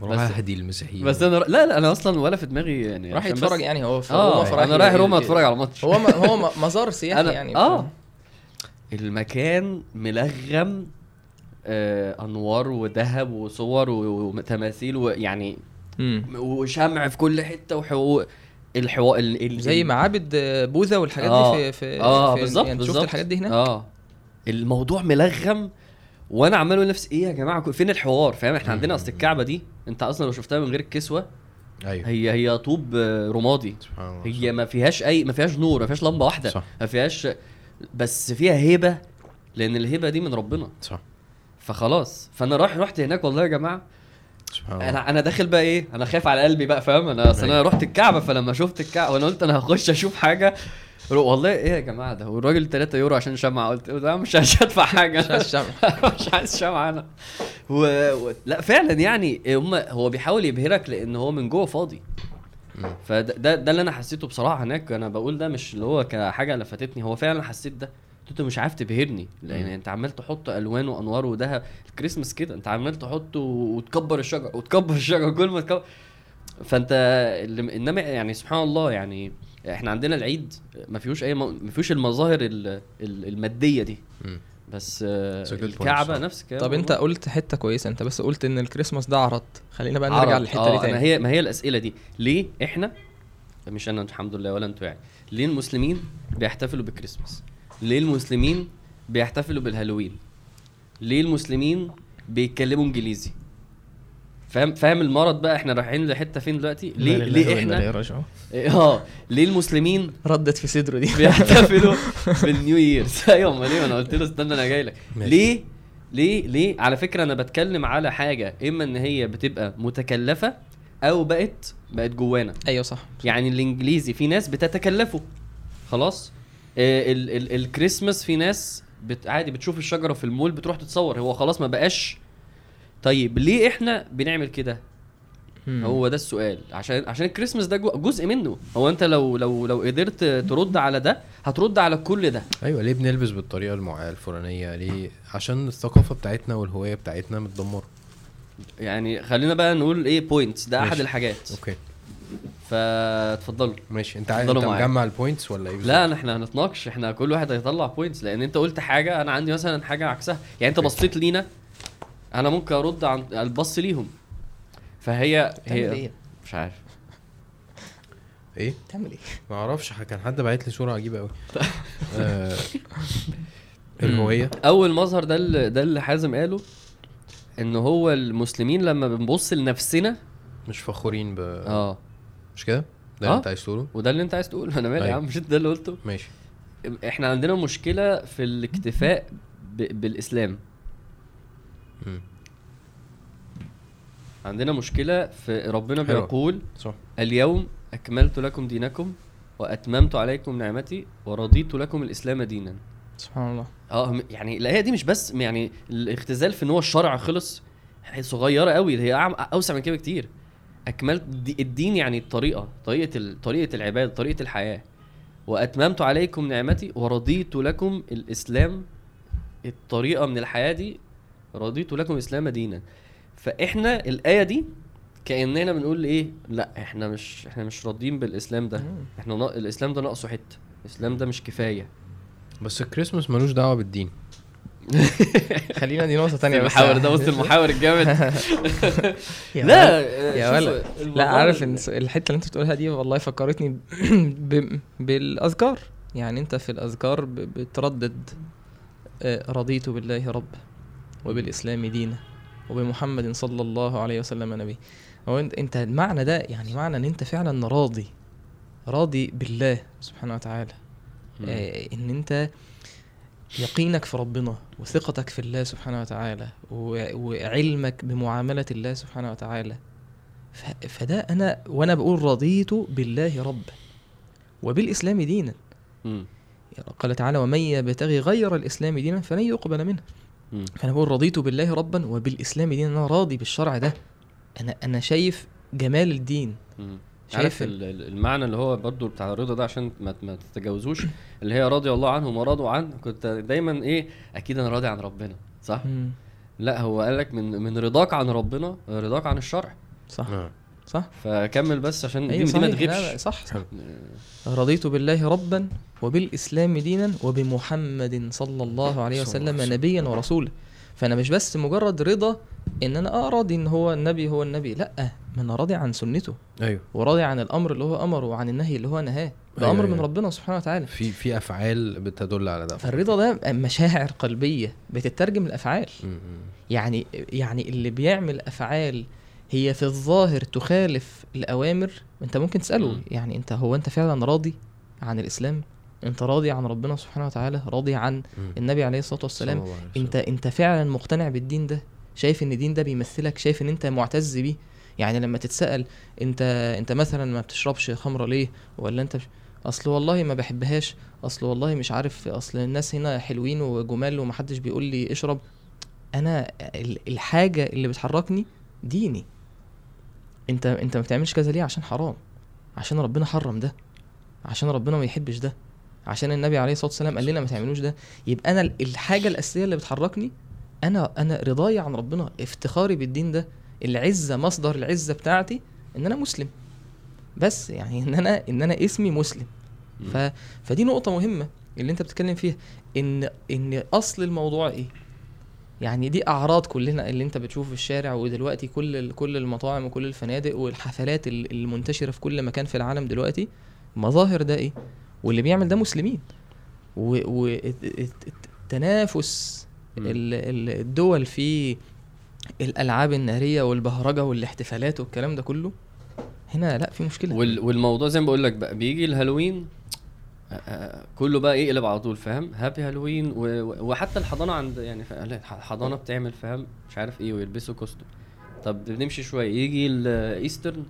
بس- أهدي المسيحيين. بس أنا لا لا أنا أصلا ولا في دماغي يعني راح يتفرج يعني هو في روما فراح أنا رايح روما أتفرج على ماتش. هو م- هو مزار سياحي أنا- يعني آه. المكان ملغم آه أنوار وذهب وصور وتماثيل ويعني. وشمع في كل حتة وحقوق. الحوا ال... ال... زي معابد بوذا والحاجات آه. دي في في آه في- بالظبط يعني شفت بالظبط. الحاجات دي هناك؟ آه. الموضوع ملغم وأنا عمال أقول لنفسي إيه يا جماعة فين الحوار؟ فاهم؟ إحنا عندنا أصل الكعبة دي أنت أصلا لو شفتها من غير الكسوة أيوه. هي هي طوب آه، رمادي. سبحان الله هي ما فيهاش اي ما فيهاش نور ما فيهاش لمبة واحدة صح. ما فيهاش بس فيها هيبة لأن الهيبة دي من ربنا. صح. فخلاص. فأنا رايح رحت هناك والله يا جماعة سبحان الله. أنا أنا داخل بقى إيه؟ أنا خايف على قلبي بقى فاهم؟ أنا أصل أنا. رحت الكعبة فلما شفت الكعبة وأنا قلت أنا هخش أشوف حاجة. والله إيه يا جماعة ده؟ والراجل 3 يورو عشان شمعة. قلت لا مش هدفع حاجة. مش عايز شمع. مش عايز شمعة أنا. و... و... لا فعلا يعني هم هو بيحاول يبهرك لأن هو من جوه فاضي. فده ده, ده اللي أنا حسيته بصراحة هناك. أنا بقول ده مش اللي هو كحاجة لفتتني هو فعلا حسيت ده. انت مش عارف تبهرني لأن. أنت عمال تحط ألوان وأنوار وذهب الكريسماس كده أنت عمال تحط وتكبر الشجر وتكبر الشجر كل ما تكبر فأنت اللي إنما يعني سبحان الله يعني إحنا عندنا العيد ما فيهوش أي ما فيهوش المظاهر ال- ال- المادية دي. بس الكعبة. نفس الكلام طب أنت. قلت حتة كويسة أنت بس قلت إن الكريسماس ده عرض خلينا بقى. نرجع للحتة دي آه، ما تاني هي ما هي الأسئلة دي ليه إحنا مش أنا الحمد لله ولا أنتوا يعني ليه المسلمين بيحتفلوا بالكريسماس ليه المسلمين بيحتفلوا بالهالوين؟ ليه المسلمين بيتكلموا انجليزي؟ فاهم فاهم المرض بقى إحنا رايحين لحتة فين دلوقتي؟ ليه ليه إحنا آه ليه المسلمين ردت في صدره دي. بيحتفلوا بالنيو ييرز؟ أيوه أمال إيه؟ أنا قلت له استنى أنا جاي لك. ليه ليه ليه؟ على فكرة أنا بتكلم على حاجة إما إن هي بتبقى متكلفة أو بقت بقت جوانا. أيوه صح. يعني الإنجليزي في ناس بتتكلفه. خلاص؟ الكريسماس في ناس بت عادي بتشوف الشجرة في المول بتروح تتصور. هو خلاص ما بقاش. طيب ليه إحنا بنعمل كده. هو ده السؤال. عشان عشان الكريسماس ده جزء منه. هو أنت لو لو لو قدرت ترد على ده هترد على كل ده. أيوه ليه بنلبس بالطريقة. الفلانية؟ ليه؟ عشان الثقافة بتاعتنا والهوية بتاعتنا متدمرة. يعني خلينا بقى نقول إيه points ده أحد ماشي. الحاجات. okay. فاتفضلوا. ماشي. انت عايز. مجمع ال points ولا إيه لا إحنا هنتناقش. إحنا كل واحد هيطلع points لأن انت قلت حاجة أنا عندي مثلا حاجة عكسها. يعني انت. بصيت لينا أنا ممكن ارد عن البص ليهم. فهي هي إيه؟ مش عارف. إيه؟ بتعمل إيه؟ ما أعرفش. كان حد باعت لي صورة عجيبة قوي. آه الهويه أول مظهر ده اللي ده اللي حازم قاله إن هو المسلمين لما بنبص لنفسنا مش فخورين ب آه. مش كده؟ ده آه. اللي انت عايز تقوله؟ وده اللي انت عايز تقوله. أنا مالي يا أيوة. عم مش انت ده اللي قلته. ماشي. إحنا عندنا مشكلة في الاكتفاء ب... بالإسلام. عندنا مشكلة في ربنا حلوة. بيقول صح. اليوم أكملت لكم دينكم وأتممت عليكم نعمتي ورضيت لكم الإسلام دينا. سبحان الله. آه يعني الايه دي مش بس يعني الاختزال في إن هو الشرع خلص هي صغيرة قوي هي أوسع من كده بكتير. أكملت دي- الدين يعني الطريقة طريقة ال- طريقة العبادة طريقة الحياة. وأتممت عليكم نعمتي ورضيت لكم الإسلام الطريقة من الحياة دي رضيت لكم الإسلام دينا. فإحنا الآية دي كأننا بنقول إيه؟ لأ إحنا مش إحنا مش راضيين بالإسلام ده. إحنا نا- الإسلام ده ناقصه حتة. الإسلام ده مش كفاية. بس الكريسماس ملوش دعوة بالدين. خلينا دي نقطة بس المحاور ده وسط المحاور الجامد لا يا ولا. لا عارف إن الحتة اللي أنت بتقولها دي والله فكرتني. بالأذكار يعني أنت في الأذكار. بتردد آه، رضيت بالله رب وبالإسلام دينا وبمحمد صلى الله عليه وسلم نبي هو انت المعنى ده يعني معنى إن أنت فعلا راضي راضي بالله سبحانه وتعالى. آه إن أنت يقينك في ربنا وثقتك في الله سبحانه وتعالى وعلمك بمعاملة الله سبحانه وتعالى فده أنا وأنا بقول رضيت بالله ربا وبالإسلام دينا مم. قال تعالى ومن يبتغي غير الإسلام دينا فلن يقبل منه. فأنا بقول رضيت بالله ربا وبالإسلام دينا أنا راضي بالشرع ده أنا أنا شايف جمال الدين. شايف المعنى اللي هو برضو بتاع الرضا ده عشان ما, ما تتجاوزوش اللي هي رضي الله عنهم ورضوا عنه كنت دايما إيه أكيد أنا راضي عن ربنا صح؟ مم. لا هو قال لك من من رضاك عن ربنا رضاك عن الشرع. صح. آه. صح. فكمل بس عشان أيوة دي, ما تغيبش. صح. صح رضيت بالله ربا وبالإسلام دينا وبمحمد صلى الله عليه وسلم. نبيا ورسولا. فأنا مش بس مجرد رضا إن أنا أه راضي إن هو النبي هو النبي لأ ما أنا راضي عن سنته. أيوه. وراضي عن الأمر اللي هو أمره وعن النهي اللي هو نهاه. ده أيوة، أمر من أيوة. ربنا سبحانه وتعالى. في في أفعال بتدل على ده. فالرضا ده مشاعر قلبية بتترجم الأفعال م- م. يعني يعني اللي بيعمل أفعال هي في الظاهر تخالف الأوامر أنت ممكن تسأله مم. يعني أنت هو أنت فعلا راضي عن الإسلام؟ أنت راضي عن ربنا سبحانه وتعالى راضي عن م. النبي عليه الصلاة والسلام. الله. انت انت فعلا مقتنع بالدين ده؟ شايف ان الدين ده بيمثلك؟ شايف ان انت معتز بيه؟ يعني لما تتسأل انت انت مثلا ما بتشربش خمرة ليه؟ ولا انت مش اصل والله ما بحبهاش اصل والله مش عارف اصل الناس هنا حلوين وجمال ومحدش بيقول لي اشرب. أنا ال- الحاجة اللي بتحركني ديني. انت انت ما بتعملش كذا ليه؟ عشان حرام. عشان ربنا حرم ده. عشان ربنا ما يحبش ده. عشان النبي عليه الصلاة والسلام قال لنا ما تعملوش ده. يبقى أنا ال- الحاجة الأساسية اللي بتحركني أنا أنا رضاي عن ربنا افتخاري بالدين ده العزة مصدر العزة بتاعتي إن أنا مسلم. بس يعني إن أنا إن أنا اسمي مسلم. ف فدي نقطة مهمة اللي أنت بتتكلم فيها. إن إن أصل الموضوع إيه؟ يعني دي أعراض كلنا اللي أنت بتشوفه في الشارع ودلوقتي كل كل المطاعم وكل الفنادق والحفلات ال- المنتشرة في كل مكان في العالم دلوقتي. مظاهر ده إيه؟ واللي بيعمل ده مسلمين. والتنافس. الدول في الألعاب النارية والبهرجة والاحتفالات والكلام ده كله هنا لا في مشكلة. وال والموضوع زي ما بقول لك بقى بيجي الهالوين آه، آه، كله بقى يقلب على طول فاهم؟ happy Halloween وحتى الحضانة عند يعني الحضانه بتعمل فاهم؟ مش عارف إيه ويلبسوا costume طب بنمشي شوية يجي ال Easter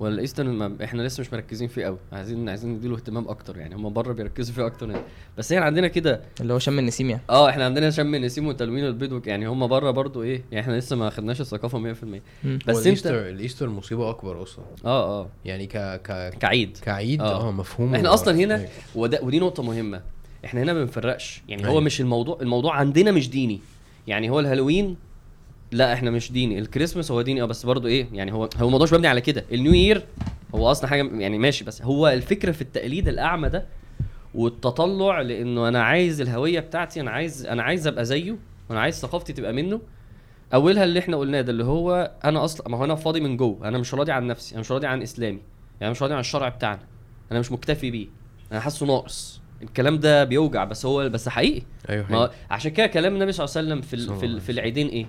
ولا ال Easter إحنا لسه مش مركزين فيه قوي عايزين عايزين نديله اهتمام أكتر يعني. هم بره بيركزوا فيه أكتر يعني. بس إحنا عندنا كده اللي هو شم النسيم يعني. آه إحنا عندنا شم النسيم وتلوين البيض يعني. هم بره برضو إيه يعني إحنا لسه ما خدناش الثقافة 100% مم. بس أنت الايستر الإيستر مصيبة أكبر أصلا. آه آه. يعني ك ك كعيد. كعيد آه. آه مفهوم. إحنا أصلا هنا. وده ودي نقطة مهمة. إحنا هنا ما بنفرقش. يعني هو أيوة. مش الموضوع الموضوع عندنا مش ديني. يعني هو الهالوين لا إحنا مش ديني. الكريسماس هو ديني آه بس برضه إيه يعني هو هو الموضوع مش مبني على كده. النيو يير هو أصلا حاجة يعني ماشي بس هو الفكرة في التقليد الأعمى ده والتطلع لأنه أنا عايز الهوية بتاعتي أنا عايز أنا عايز أبقى زيه وأنا عايز ثقافتي تبقى منه. أولها اللي إحنا قلناه ده اللي هو أنا أصلا ما هو أنا فاضي من جوه أنا مش راضي عن نفسي أنا مش راضي عن إسلامي يعني مش راضي عن الشرع بتاعنا أنا مش مكتفي بيه أنا حاسه ناقص. الكلام ده بيوجع بس هو بس حقيقي. أيوه ما حقيقي. عشان كده كلام النبي صلى الله عليه وسلم في ال... في, ال... في العيدين إيه؟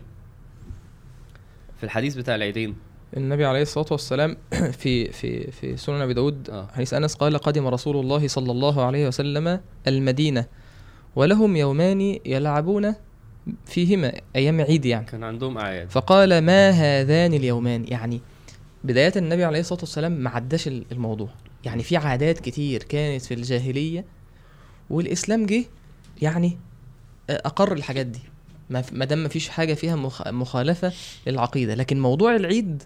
في الحديث بتاع العيدين. النبي عليه الصلاة والسلام في في في سنن أبي داود آه. حديث أنس قال قدم رسول الله صلى الله عليه وسلم المدينة ولهم يومان يلعبون فيهما أيام عيد يعني. كان عندهم أعياد. فقال ما هذان اليومان؟ يعني بداية النبي عليه الصلاة والسلام ما عداش ال- الموضوع. يعني في عادات كتير كانت في الجاهلية والإسلام جه يعني أقر الحاجات دي. ما دام ما فيش حاجة فيها مخ- مخالفة للعقيدة. لكن موضوع العيد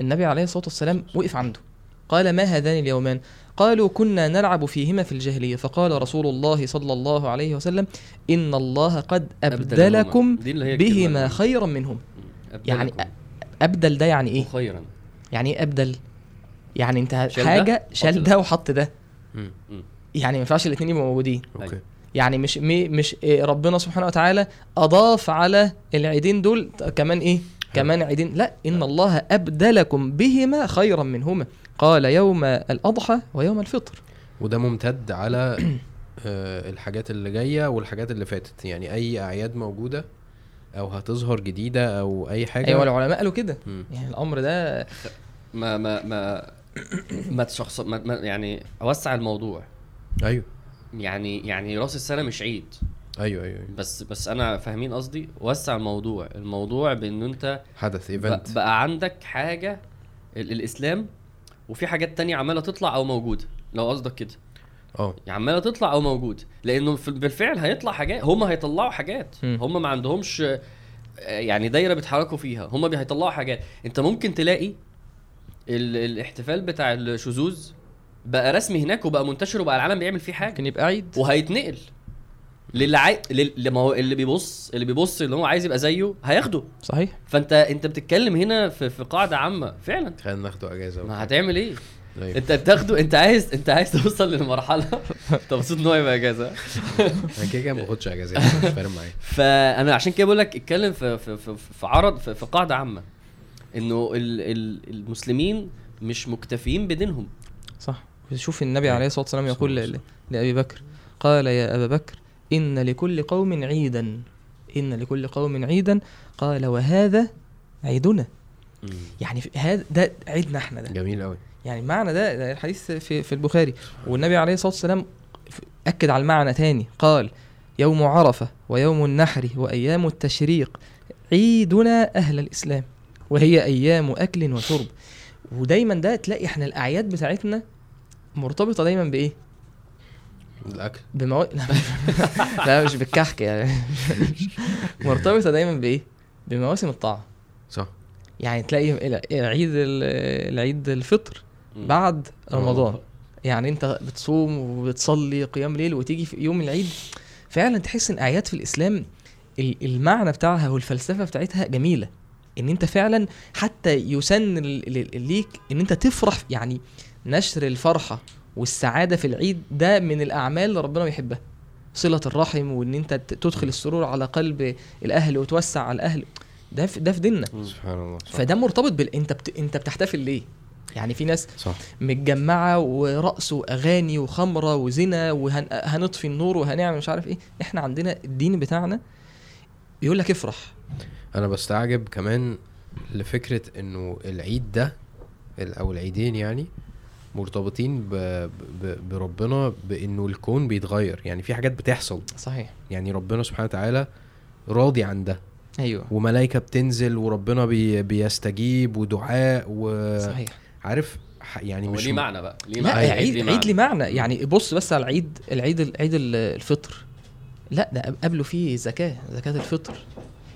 النبي عليه الصلاة والسلام وقف عنده. قال ما هذان اليومان؟ قالوا كنا نلعب فيهما في الجاهلية. فقال رسول الله صلى الله عليه وسلم إن الله قد أبدلكم بهما خيرا منهم. يعني أبدل ده يعني إيه؟ خيرا يعني إيه أبدل؟ يعني أنت حاجة شال ده. وحط ده. يعني ما ينفعش الاتنين يبقوا موجودين. أوكي. يعني مش مي مش إيه ربنا سبحانه وتعالى أضاف على العيدين دول. كمان إيه؟ كمان عيدين. لا إن الله أبدلكم بهما خيرا منهما. قال يوم الأضحى ويوم الفطر. وده ممتد على آه، الحاجات اللي جاية والحاجات اللي فاتت. يعني أي أعياد موجودة أو هتظهر جديدة أو أي حاجة. أيوة العلماء قالوا كده. يعني الأمر ده ما ما ما ما تشخص ما ما يعني أوسع الموضوع. أيوه. يعني يعني راس السنة مش عيد. أيوه أيوه أيوة. بس بس أنا فاهمين قصدي؟ وسع الموضوع. الموضوع بإن أنت حدث إيفنت. بقى عندك حاجة ال- الإسلام وفي حاجات تانية عمالة تطلع أو موجودة. لو قصدك كده. آه. يعني عمالة تطلع أو موجود. لأنه بالفعل هيطلع حاجات. هم هيطلعوا حاجات. هم ما عندهمش يعني دايرة بيتحركوا فيها. هم هيطلعوا حاجات. أنت ممكن تلاقي ال... الإحتفال بتاع الشذوذ بقى رسمي هناك وبقى منتشر وبقى العالم بيعمل فيه حاجة. ممكن يبقى عيد. وهيتنقل للي عاي... لل... ما هو اللي بيبص اللي بيبص اللي هو عايز يبقى زيه هياخده. صحيح. فانت انت بتتكلم هنا في, في قاعدة عامة. فعلا. خلينا ناخده أجازة. ما هتعمل إيه؟ أيوة. انت بتاخده انت عايز انت عايز توصل للمرحلة. انت مبسوط إن هو يبقى إجازة. أنا كده كده ما باخدش اجازات مش فارق معايا. فأنا عشان كده بقول لك اتكلم في في في, في عرض في, في قاعدة عامة. إنه ال ال المسلمين مش مكتفيين بدينهم. شوف النبي عليه الصلاة والسلام يقول لأبي بكر قال يا أبا بكر إن لكل قوم عيدا. إن لكل قوم عيدا. قال وهذا عيدنا. يعني هذا ده عيدنا إحنا ده. جميل قوي يعني المعنى ده, ده الحديث في في البخاري. والنبي عليه الصلاة والسلام أكد على المعنى تاني. قال يوم عرفة ويوم النحر وأيام التشريق عيدنا أهل الإسلام. وهي أيام أكل وشرب. ودايما ده تلاقي إحنا الأعياد بتاعتنا مرتبطة دايما بإيه؟ الاكل بمو... لا مش بالكحك يعني. مرتبطة دايما بإيه؟ بمواسم الطاعة. صح. يعني تلاقي ال- عيد ال- العيد الفطر بعد رمضان. يعني أنت بتصوم وبتصلي قيام ليل وتيجي في يوم العيد. فعلا تحس إن اعياد في الإسلام ال- المعنى بتاعها والفلسفة بتاعتها جميلة. إن أنت فعلا حتى يسن ليك إن أنت تفرح يعني نشر الفرحة والسعادة في العيد ده من الأعمال اللي ربنا بيحبها. صلة الرحم وإن أنت تدخل السرور على قلب الأهل وتوسع على الأهل. ده في ده في ديننا. سبحان الله. صح فده مرتبط بال أنت بت... أنت بتحتفل ليه؟ يعني في ناس صح. متجمعة ورقص وأغاني وخمرة وزنا وهنطفي النور وهنعمل مش عارف إيه. إحنا عندنا الدين بتاعنا بيقول لك افرح. أنا بستعجب كمان لفكرة إنه العيد ده أو العيدين يعني مرتبطين ب... ب... بربنا بإنه الكون بيتغير. يعني في حاجات بتحصل. صحيح. يعني ربنا سبحانه وتعالى راضي عن ده. أيوه. وملائكة بتنزل وربنا بي... بيستجيب ودعاء صحيح. وعارف ح- يعني مش ليه معنى بقى؟ ليه لا معنى؟ عيد عيد ليه معنى؟ يعني بص بس على العيد العيد العيد ال- الفطر. لا ده قبله فيه زكاة زكاة الفطر.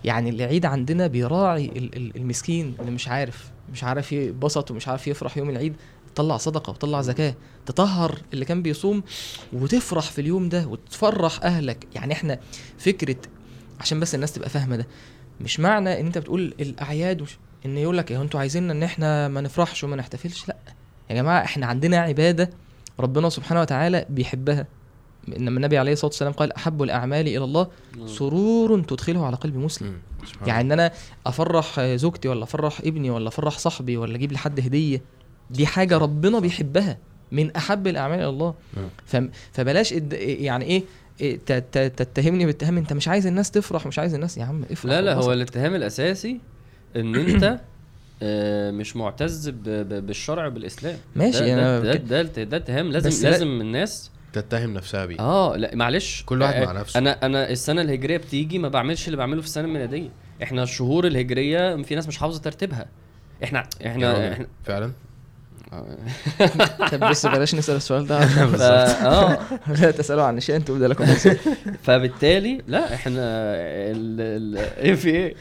يعني العيد عندنا بيراعي ال- ال- المسكين اللي مش عارف مش عارف يبسط ومش عارف يفرح يوم العيد. طلع صدقة وطلع زكاة تطهر اللي كان بيصوم وتفرح في اليوم ده وتفرح أهلك. يعني إحنا فكرة عشان بس الناس تبقى فاهمة ده مش معنى إن أنت بتقول الأعياد وش إن يقول لك أنتوا عايزيننا إن إحنا ما نفرحش وما نحتفلش. لأ. يا جماعة إحنا عندنا عبادة ربنا سبحانه وتعالى بيحبها. انما النبي عليه الصلاة والسلام قال أحب الأعمال إلى الله. سرور تدخله على قلب مسلم. يعني إن أنا أفرح زوجتي ولا أفرح ابني ولا أفرح صاحبي ولا أجيب لحد هدية. دي حاجة ربنا بيحبها من أحب الأعمال إلى الله. فم- فبلاش يعني إيه إيه ت- ت- تتهمني باتهام أنت مش عايز الناس تفرح مش عايز الناس يا عم افرح لا لا. هو الاتهام الأساسي إن أنت آه، مش معتز ب- ب- بالشرع بالاسلام ماشي ده أنا ده, ده, ده, ده, ده اتهام لازم لا- لازم الناس تتهم نفسها بيه. آه لا معلش. كل واحد آه، مع نفسه. أنا أنا السنة الهجرية بتيجي ما بعملش اللي بعمله في السنة الميلادية. إحنا الشهور الهجرية في ناس مش حافظه ترتيبها. إحنا إحنا إحنا فعلا؟ طب بس بلاش نسأل السؤال ده. ف... آه. لا تسألوا عن شيء أنتم لكم. فبالتالي لا إحنا ال... ال... إيه في إيه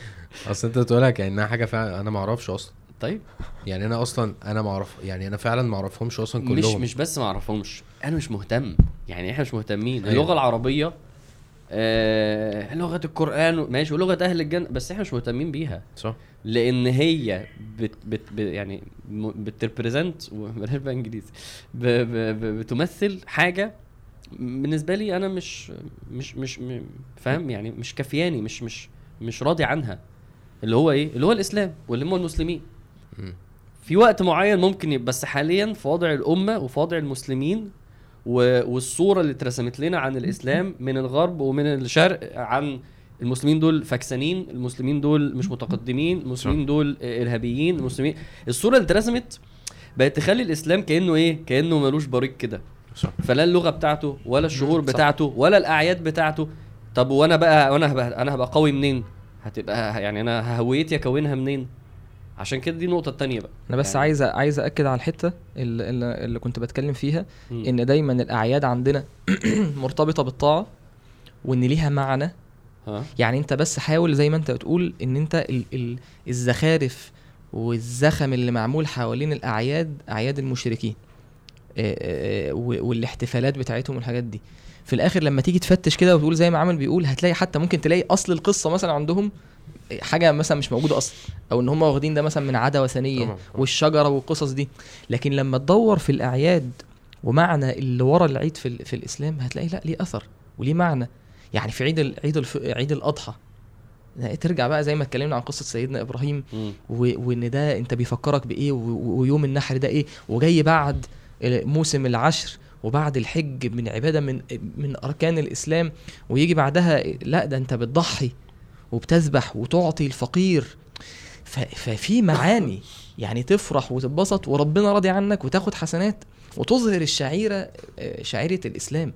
أصل أنت بتقولها كأنها حاجة فعلا أنا ما أعرفش أصلا. طيب. يعني أنا أصلا أنا ما أعرف يعني أنا فعلا ما أعرفهمش أصلا كلهم. مش مش بس ما أعرفهمش أنا مش مهتم. يعني إحنا مش مهتمين. أيوة. اللغة العربية آه لغة القرآن. ماشي ولغة أهل الجنة بس إحنا مش مهتمين بيها. صح. لأن هي بت بت يعني بتريبريزنت بلاش بقى إنجليزي ب ب ب بتمثل حاجة بالنسبة لي أنا مش مش مش م- فاهم؟ يعني مش كفياني مش مش مش راضي عنها. اللي هو إيه؟ اللي هو الإسلام واللي هم المسلمين. في وقت معين ممكن بس حاليا في وضع الأمة وفي وضع المسلمين والصورة اللي اترسمت لنا عن الإسلام من الغرب ومن الشرق عن المسلمين دول فكسانين المسلمين دول مش متقدمين المسلمين دول إرهابيين المسلمين. الصورة اللي اترسمت بقت تخلي الإسلام كأنه إيه؟ كأنه ملوش بريق كده. فلا اللغة بتاعته ولا الشهور. بتاعته ولا الأعياد بتاعته. طب وأنا بقى وأنا هبقى أنا هبقى قوي منين؟ هتبقى يعني أنا هويتي أكونها منين؟ عشان كده دي النقطة التانية بقى. أنا بس يعني- عايز عايز اكد على الحتة اللي, اللي كنت بتكلم فيها مم. إن دايما الأعياد عندنا مرتبطة بالطاعة وإن ليها معنى. ها؟ يعني أنت بس حاول زي ما أنت بتقول إن أنت ال ال الزخارف والزخم اللي معمول حوالين الأعياد أعياد المشركين والاحتفالات بتاعتهم والحاجات دي. في الآخر لما تيجي تفتش كده وتقول زي ما عامل بيقول هتلاقي حتى ممكن تلاقي أصل القصة مثلا عندهم حاجة مثلا مش موجودة أصلا أو إن هم واخدين ده مثلا من عادة وثنية طبعاً،. والشجرة والقصص دي لكن لما تدور في الأعياد ومعنى اللي ورا العيد في, في الإسلام هتلاقي لا ليه أثر وليه معنى يعني في عيد ال- عيد. عيد الأضحى لا، ترجع بقى زي ما اتكلمنا عن قصة سيدنا إبراهيم. وإن ده أنت بيفكرك بإيه ويوم النحر ده إيه وجاي بعد موسم العشر وبعد الحج من عبادة من من أركان الإسلام ويجي بعدها لا ده أنت بتضحي وبتذبح وتعطي الفقير. ففي معاني. يعني تفرح وتتبسط وربنا راضي عنك وتاخد حسنات وتظهر الشعيرة آه، شعيرة الإسلام.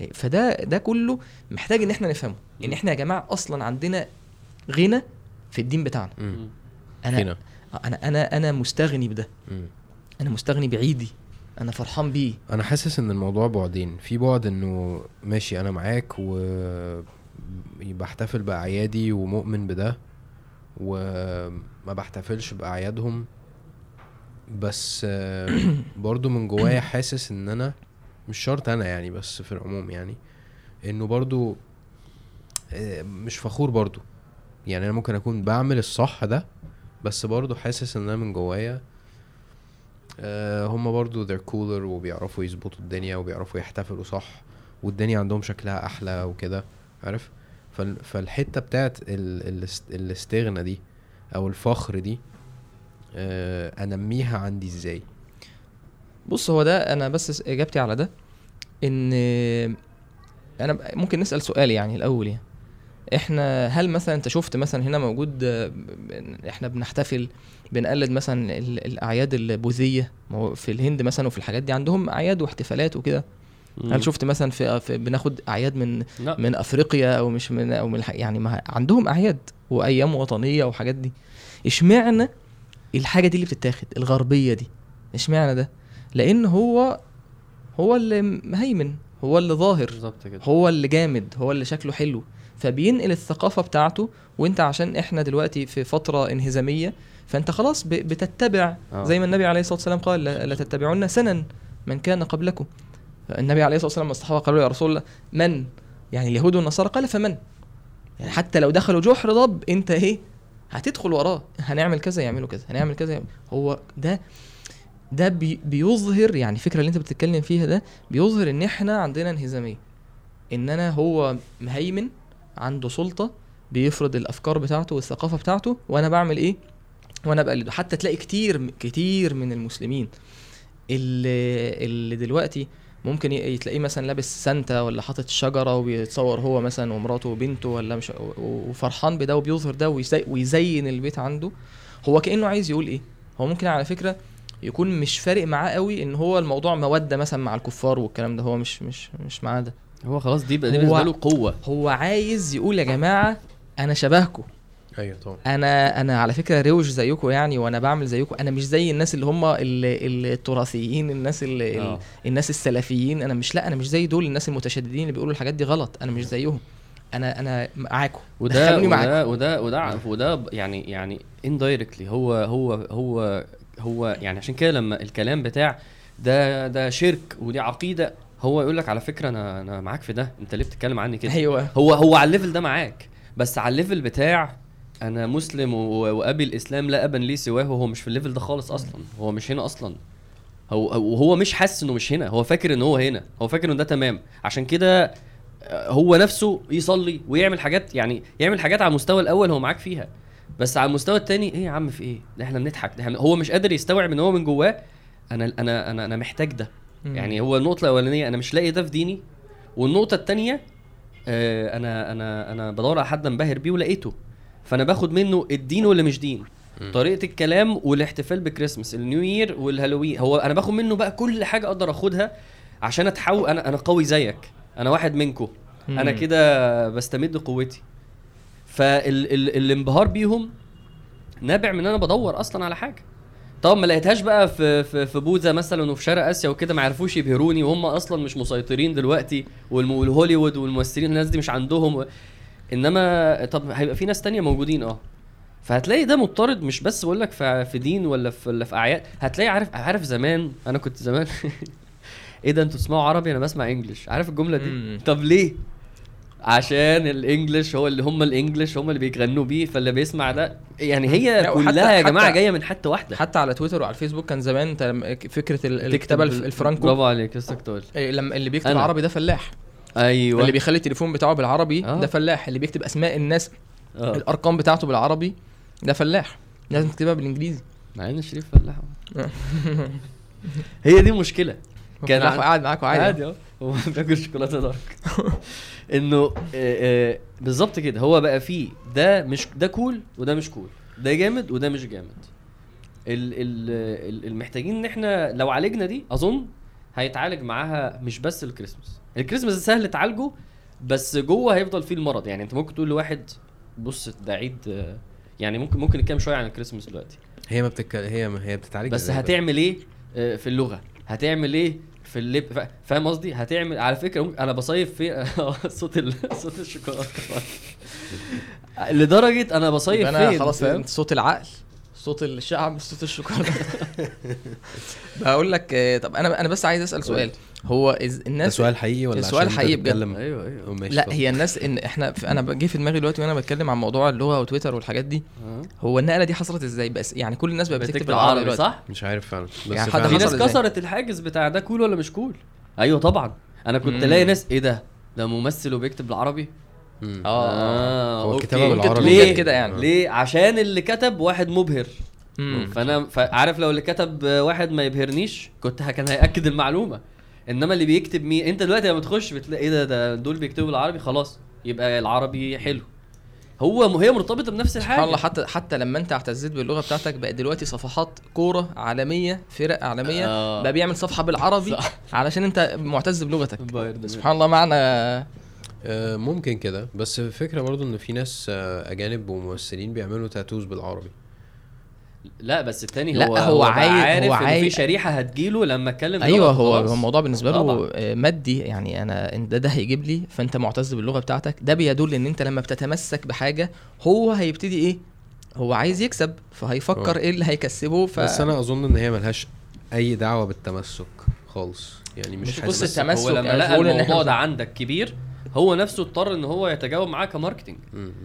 آه، فده ده كله محتاج إن إحنا نفهمه. إن إحنا يا جماعة أصلا عندنا غنى في الدين بتاعنا. أنا هنا أنا أنا أنا مستغني بده. أنا مستغني بعيدي. أنا فرحان بيه. أنا حاسس إن الموضوع بعدين. في بعد إنه ماشي أنا معاك و بحتفل بأعيادي ومؤمن بده وما بحتفلش بأعيادهم. بس آه، برضو من جوايا حاسس إن أنا مش شرط أنا يعني بس في العموم يعني إنه برضو آه، مش فخور برضو. يعني أنا ممكن أكون بعمل الصح ده بس برضو حاسس إن أنا من جوايا آه، هم برضو they're cooler وبيعرفوا يظبطوا الدنيا وبيعرفوا يحتفلوا صح والدنيا عندهم شكلها أحلى وكده عارف؟ فالحتة بتاعت ال- الاست- الاستغنى دي أو الفخر دي آه، أنميها عندي إزاي؟ بص هو ده أنا بس إجابتي على ده إن أنا ممكن نسأل سؤال يعني الأول يعني. إحنا هل مثلا أنت شفت مثلا هنا موجود آه، إحنا بنحتفل بنقلد مثلا ال- الأعياد البوذية في الهند مثلا وفي الحاجات دي عندهم أعياد واحتفالات وكده. مم. هل شفت مثلا في, في بناخد أعياد من لا. من أفريقيا أو مش من أو من. يعني ما عندهم أعياد وأيام وطنية وحاجات دي. اشمعنى الحاجة دي اللي بتتاخد؟ الغربية دي. اشمعنى ده؟ لأن هو هو اللي مهيمن هو اللي ظاهر بالظبط كده. هو اللي جامد هو اللي شكله حلو. فبينقل الثقافة بتاعته وأنت عشان إحنا دلوقتي في فترة انهزامية فأنت خلاص بتتبع آه. زي ما النبي عليه الصلاة والسلام قال لا لا تتبعون سنن من كان قبلكم. النبي عليه الصلاة والسلام الصحابه قالوا يا رسول الله من؟ يعني اليهود والنصارى؟ قال فمن؟ يعني حتى لو دخلوا جحر ضب انت إيه هتدخل وراه. هنعمل كذا يعملوا كذا. هنعمل كذا. يعمل. هو ده ده بي بيظهر يعني الفكرة اللي انت بتتكلم فيها ده بيظهر ان إحنا عندنا انهزامية. ان أنا هو مهيمن عنده سلطة بيفرض الأفكار بتاعته والثقافة بتاعته وأنا بعمل إيه؟ وأنا بقلده. حتى تلاقي كتير كتير من المسلمين اللي اللي دلوقتي ممكن ي- تلاقيه مثلا لابس سانتا ولا حاطط شجرة وبيتصور هو مثلا ومراته وبنته ولا مش وفرحان بده وبيظهر ده ويزي- ويزين البيت عنده. هو كأنه عايز يقول إيه. هو ممكن على فكرة يكون مش فارق معاه قوي إن هو الموضوع مودة مثلا مع الكفار والكلام ده. هو مش مش مش معاه ده. هو خلاص دي بقى دي هو- بالنسبة له قوة. هو عايز يقول يا جماعة أنا شبهكم. أيوه طبعا. أنا أنا على فكرة روش زيكم يعني وأنا بعمل زيكم. أنا مش زي الناس اللي هم ال- ال- التراثيين الناس اللي آه. الناس السلفيين. أنا مش لا أنا مش زي دول الناس المتشددين اللي بيقولوا الحاجات دي غلط. أنا مش زيهم. أنا أنا معاكم. وده معاكم. وده وده وده وده يعني يعني indirectly هو هو هو هو يعني عشان كده لما الكلام بتاع ده ده شرك ودي عقيدة هو يقول لك على فكرة أنا أنا معاك في ده. أنت ليه بتتكلم عني كده؟ أيوه. هو هو على ال level ده معاك. بس على ال level بتاع أنا مسلم أبي الإسلام لا أبا لي سواه هو مش في ال level ده خالص أصلا. هو مش هنا أصلا. هو وهو مش حاسس إنه مش هنا. هو فاكر إن هو هنا. هو فاكر ان ده تمام. عشان كده آه، هو نفسه يصلي ويعمل حاجات يعني يعمل حاجات على المستوى الأول هو معاك فيها. بس على المستوى التاني إيه يا عم في إيه؟ ده إحنا بنضحك. ده هو مش قادر يستوعب إن هو من جواه. أنا أنا أنا أنا محتاج ده. مم. يعني هو النقطة الأولانية أنا مش لاقي ده في ديني. والنقطة الثانية آه أنا أنا أنا بدور على حد أنبهر بيه ولقيته. فأنا باخد منه الدين واللي مش دين. طريقة الكلام والاحتفال بكريسماس النيو يير والهالوين هو أنا باخد منه بقى كل حاجة أقدر أخدها عشان اتحول أنا أنا قوي زيك. أنا واحد منكم أنا. كده بستمد قوتي. فالانبهار بيهم نابع من إن أنا بدور أصلا على حاجة. طبعا ما لقيتهاش بقى في في في بوذا مثلا وفي شرق آسيا وكده ما عرفوش يبهروني. وهم أصلا مش مسيطرين دلوقتي والهوليوود والممثلين الناس دي مش عندهم. إنما طب هيبقى في ناس تانية موجودين آه. فهتلاقي ده مضطرد مش بس بقول لك في في دين ولا في ولا في أعياد هتلاقي عارف عارف زمان أنا كنت زمان إيه ده أنتوا تسمعوا عربي؟ أنا بسمع انجلش عارف الجملة دي؟ مم. طب ليه؟ عشان الإنجليش هو اللي هم الإنجليش هم اللي بيغنوا بيه فاللي بيسمع ده يعني هي كلها يا جماعة جاية من حتة واحدة. حتى على تويتر وعلى الفيسبوك كان زمان انت فكرة الكتابة الفرانكو. برافو عليك لسه كنت. إيه، لما اللي بيكتب. عربي ده فلاح. أيوه. اللي بيخلي التليفون بتاعه بالعربي آه. ده فلاح اللي بيكتب أسماء الناس آه. الأرقام بتاعته بالعربي ده فلاح. لازم تكتبها بالإنجليزي. مع إن شريف فلاح. هي دي مشكله كان قاعد معاكم عادي. عادي آه. هو بياكل شوكولاتة دارك. إنه آه، آه، بالظبط كده. هو بقى فيه ده مش ده كول وده مش كول ده جامد وده مش جامد. ال ال- المحتاجين إن إحنا لو عالجنا دي أظن هيتعالج معاها مش بس الكريسماس. الكريسماس سهل تعالجه بس جوه هيفضل فيه المرض. يعني انت ممكن تقول لواحد بص ده عيد يعني ممكن ممكن نتكلم شوية عن الكريسماس دلوقتي. هي ما بتك... هي ما هي بتتعالج بس هتعمل إيه آه، في اللغة؟ هتعمل إيه في اللب فا- فاهم قصدي؟ هتعمل على فكرة ممكن أنا بصيف في صوت ال... صوت الشوكولاتة. لدرجة أنا بصيف يبقى أنا فين؟ خلاص؟ صوت العقل. صوت الشعب صوت الشوكولاتة. بقول لك آه، طب أنا أنا بس عايز أسأل سؤال. هو إز- ده الناس سؤال حقيقي ولا السؤال عشان حقيقي بجد. أيوه أيوه. ماشي لا. هي الناس إن إحنا في أنا جه في دماغي دلوقتي وأنا بتكلم عن موضوع اللغة وتويتر والحاجات دي. آه. هو النقلة دي حصلت إزاي؟ بس يعني كل الناس بقت بتكتب بالعربي دلوقتي. صح؟ مش عارف فعلا. بس يعني حد في ناس؟ كسرت الحاجز بتاع ده كول ولا مش كول أيوه طبعا. أنا كنت. الاقي ناس إيه ده؟ ده ممثل وبيكتب بالعربي؟ مم. آه هو ممكن بالعربي. ليه؟ كده يعني. ليه؟ عشان اللي كتب واحد مبهر. فأنا عارف لو اللي كتب واحد ما يبهرنيش كنت كان هيأكد المعلومة. إنما اللي بيكتب مين أنت دلوقتي لما تخش بتلاقي إيه ده ده دول بيكتبوا بالعربي خلاص. يبقى العربي حلو. هو هي مرتبطة بنفس الحاجة. سبحان الله حتى حتى لما أنت اعتزيت باللغة بتاعتك بقت دلوقتي صفحات كورة عالمية فرق عالمية. آه. بقى بيعمل صفحة بالعربي صح. علشان أنت معتز بلغتك. سبحان الله معنى آه، ممكن كده. بس الفكرة برضو إن في ناس آه، أجانب وممثلين بيعملوا تاتوز بالعربي. لا بس التاني لا، هو هو عاي- عارف هو إنه في شريحة هتجيله لما أتكلم أيوه هو خلاص. هو الموضوع بالنسبة له. آه، مادي. يعني أنا ده ده هيجيب لي فأنت معتز باللغة بتاعتك. ده بيدل إن أنت لما بتتمسك بحاجة هو هيبتدي إيه؟ هو عايز يكسب فهيفكر آه. إيه اللي هيكسبه. ف بس أنا أظن إن هي ملهاش أي دعوة بالتمسك خالص. يعني مش مش حاسس قصة التمسك، هو لما لقى الموضوع ده عندك كبير هو نفسه اضطر إن هو يتجاوب معاه كماركتنج.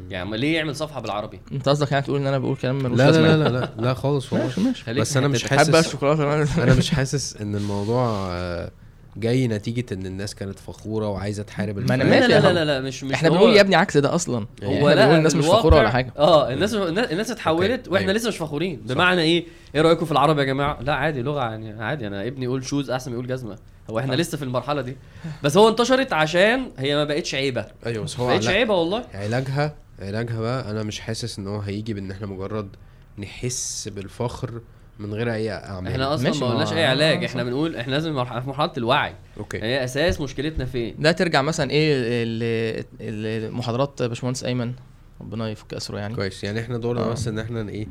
يعني ليه يعمل صفحة بالعربي؟ أنت قصدك يعني تقول إن أنا بقول كلام ملوش لا لا يعني؟ لا لا لا خالص والله. ماشي. ماشي بس أنا مش حاسس أنا مش حاسس إن الموضوع آه، جاي نتيجة إن الناس كانت فخورة وعايزة تحارب ما أنا الفئة. لا لا يا لا. لا, لا مش مش إحنا بنقول يا ابني عكس ده أصلا. هو هو لا لا الناس مش فخورة ولا حاجة. آه الناس الناس الناس اتحولت وإحنا أيوة. لسه مش فخورين. بمعنى إيه؟ إيه رأيكم في العربي يا جماعة؟ لا عادي لغة يعني عادي. أنا ابني يقول shoes أحسن ما يقول جزمة. هو إحنا لسه في المرحلة دي. بس هو انتشرت عشان هي ما بقتش عيبة. أيوه بس ما هو بقتش لا. عيبة والله. علاجها علاجها بقى أنا مش حاسس إن هو هيجي بإن إحنا مجرد نحس بالفخر من غير أي أعمال. إحنا أصلا ماشي، ما ما- قلناش اي علاج. إحنا. بنقول إحنا لازم في مرحلة الوعي. okay. هي أساس مشكلتنا فين؟ ده ترجع مثلا إيه ال- ال- محاضرات باشمهندس أيمن؟ ربنا يفك أسره يعني. كويس. يعني إحنا دورنا آه. بس إن إحنا إيه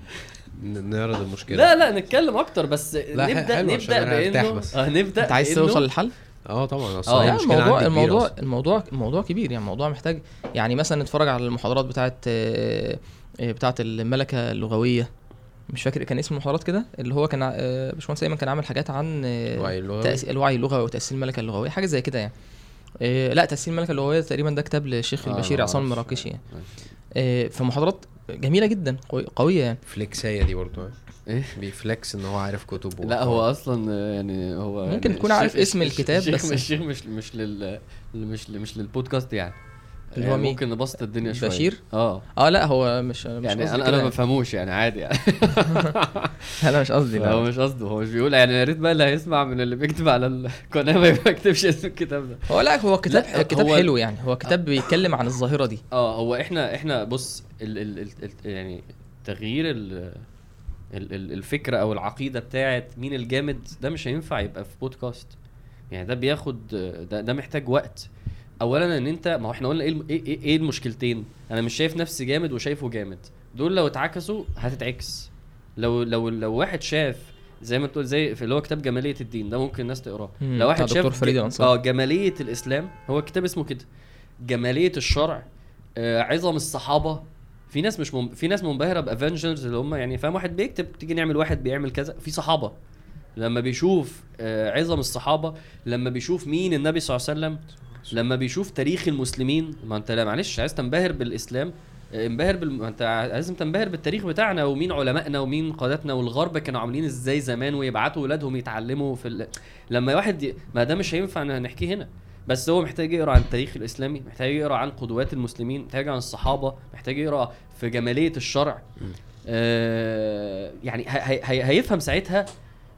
نعرض المشكلة لا لا نتكلم أكتر بس لا، نبدا نبدأ بانه بس. آه نبدأ أنت عايز توصل للحل آه طبعا أصل آه، الموضوع الموضوع. الموضوع الموضوع كبير يعني الموضوع محتاج يعني مثلا نتفرج على المحاضرات بتاعت آه، آه، بتاعت الملكة اللغوية مش فاكر كان اسم المحاضرات كده اللي هو كان آه، باشمهندس ايمن كان عامل حاجات عن الوعي اللغوي. الوعي اللغوي وتاسيس الملكة اللغوية حاجة زي كده يعني لا تاسيس الملكة اللغوية تقريبا ده كتاب للشيخ آه، البشير عصام. المراكشي يعني آه، فمحاضرات جميلة جدا قوي- قوية يعني. فليكسايه دي برضه؟ إيه؟ بيفلكس إن هو عارف كتب لا هو أصلا آه، يعني هو ممكن يعني تكون عارف الشيخ- اسم الشيخ- الكتاب الشيخ بس- الشيخ مش مش لل مش مش للبودكاست يعني. اللي هو يعني مين؟ ممكن نبسط الدنيا شوية. بشير؟ آه. آه لا هو مش مش يعني أنا أنا ما. بفهموش يعني عادي يعني. أنا مش قصدي هو مش قصده هو مش بيقول يعني يا ريت بقى اللي هيسمع من اللي بيكتب على القناة ما يكتبش اسم الكتاب ده. هو لا هو كتاب لا، كتاب هو- حلو يعني. هو كتاب بيتكلم عن الظاهرة دي. آه هو إحنا إحنا بص ال ال ال ال يعني تغيير ال الفكرة أو العقيدة بتاعت مين الجامد ده مش هينفع يبقى في بودكاست. يعني ده بياخد ده, ده محتاج وقت. اولا إن أنت ما هو إحنا قلنا إيه الم- إيه إيه, إيه المشكلتين؟ أنا مش شايف نفسي جامد وشايفه جامد. دول لو اتعكسوا هتتعكس. لو لو لو واحد شاف زي ما تقول زي في اللي هو كتاب جمالية الدين ده ممكن الناس تقراه. لو واحد شاف فريد. آه جمالية الإسلام هو الكتاب اسمه كده جمالية الشرع آه عظم الصحابة. في ناس مش مم... في ناس منبهرة بأفنجرز اللي هم يعني فاهم واحد بيكتب تيجي نعمل واحد بيعمل كذا في صحابة. لما بيشوف آه عظم الصحابة لما بيشوف مين النبي صلى الله عليه وسلم لما بيشوف تاريخ المسلمين ما انت لا معلش عايز تنبهر بالإسلام آه، انبهر بال... ما انت لازم تنبهر بالتاريخ بتاعنا ومين علمائنا ومين قادتنا والغرب كانوا عاملين إزاي زمان ويبعتوا ولادهم يتعلموا في ال... لما واحد ي... ما ده مش هينفع نحكيه هنا. بس هو محتاج يقرأ عن التاريخ الإسلامي محتاج يقرأ عن قدوات المسلمين محتاج عن الصحابة محتاج يقرأ في جمالية الشرع. آه يعني هي... هي... هيفهم ساعتها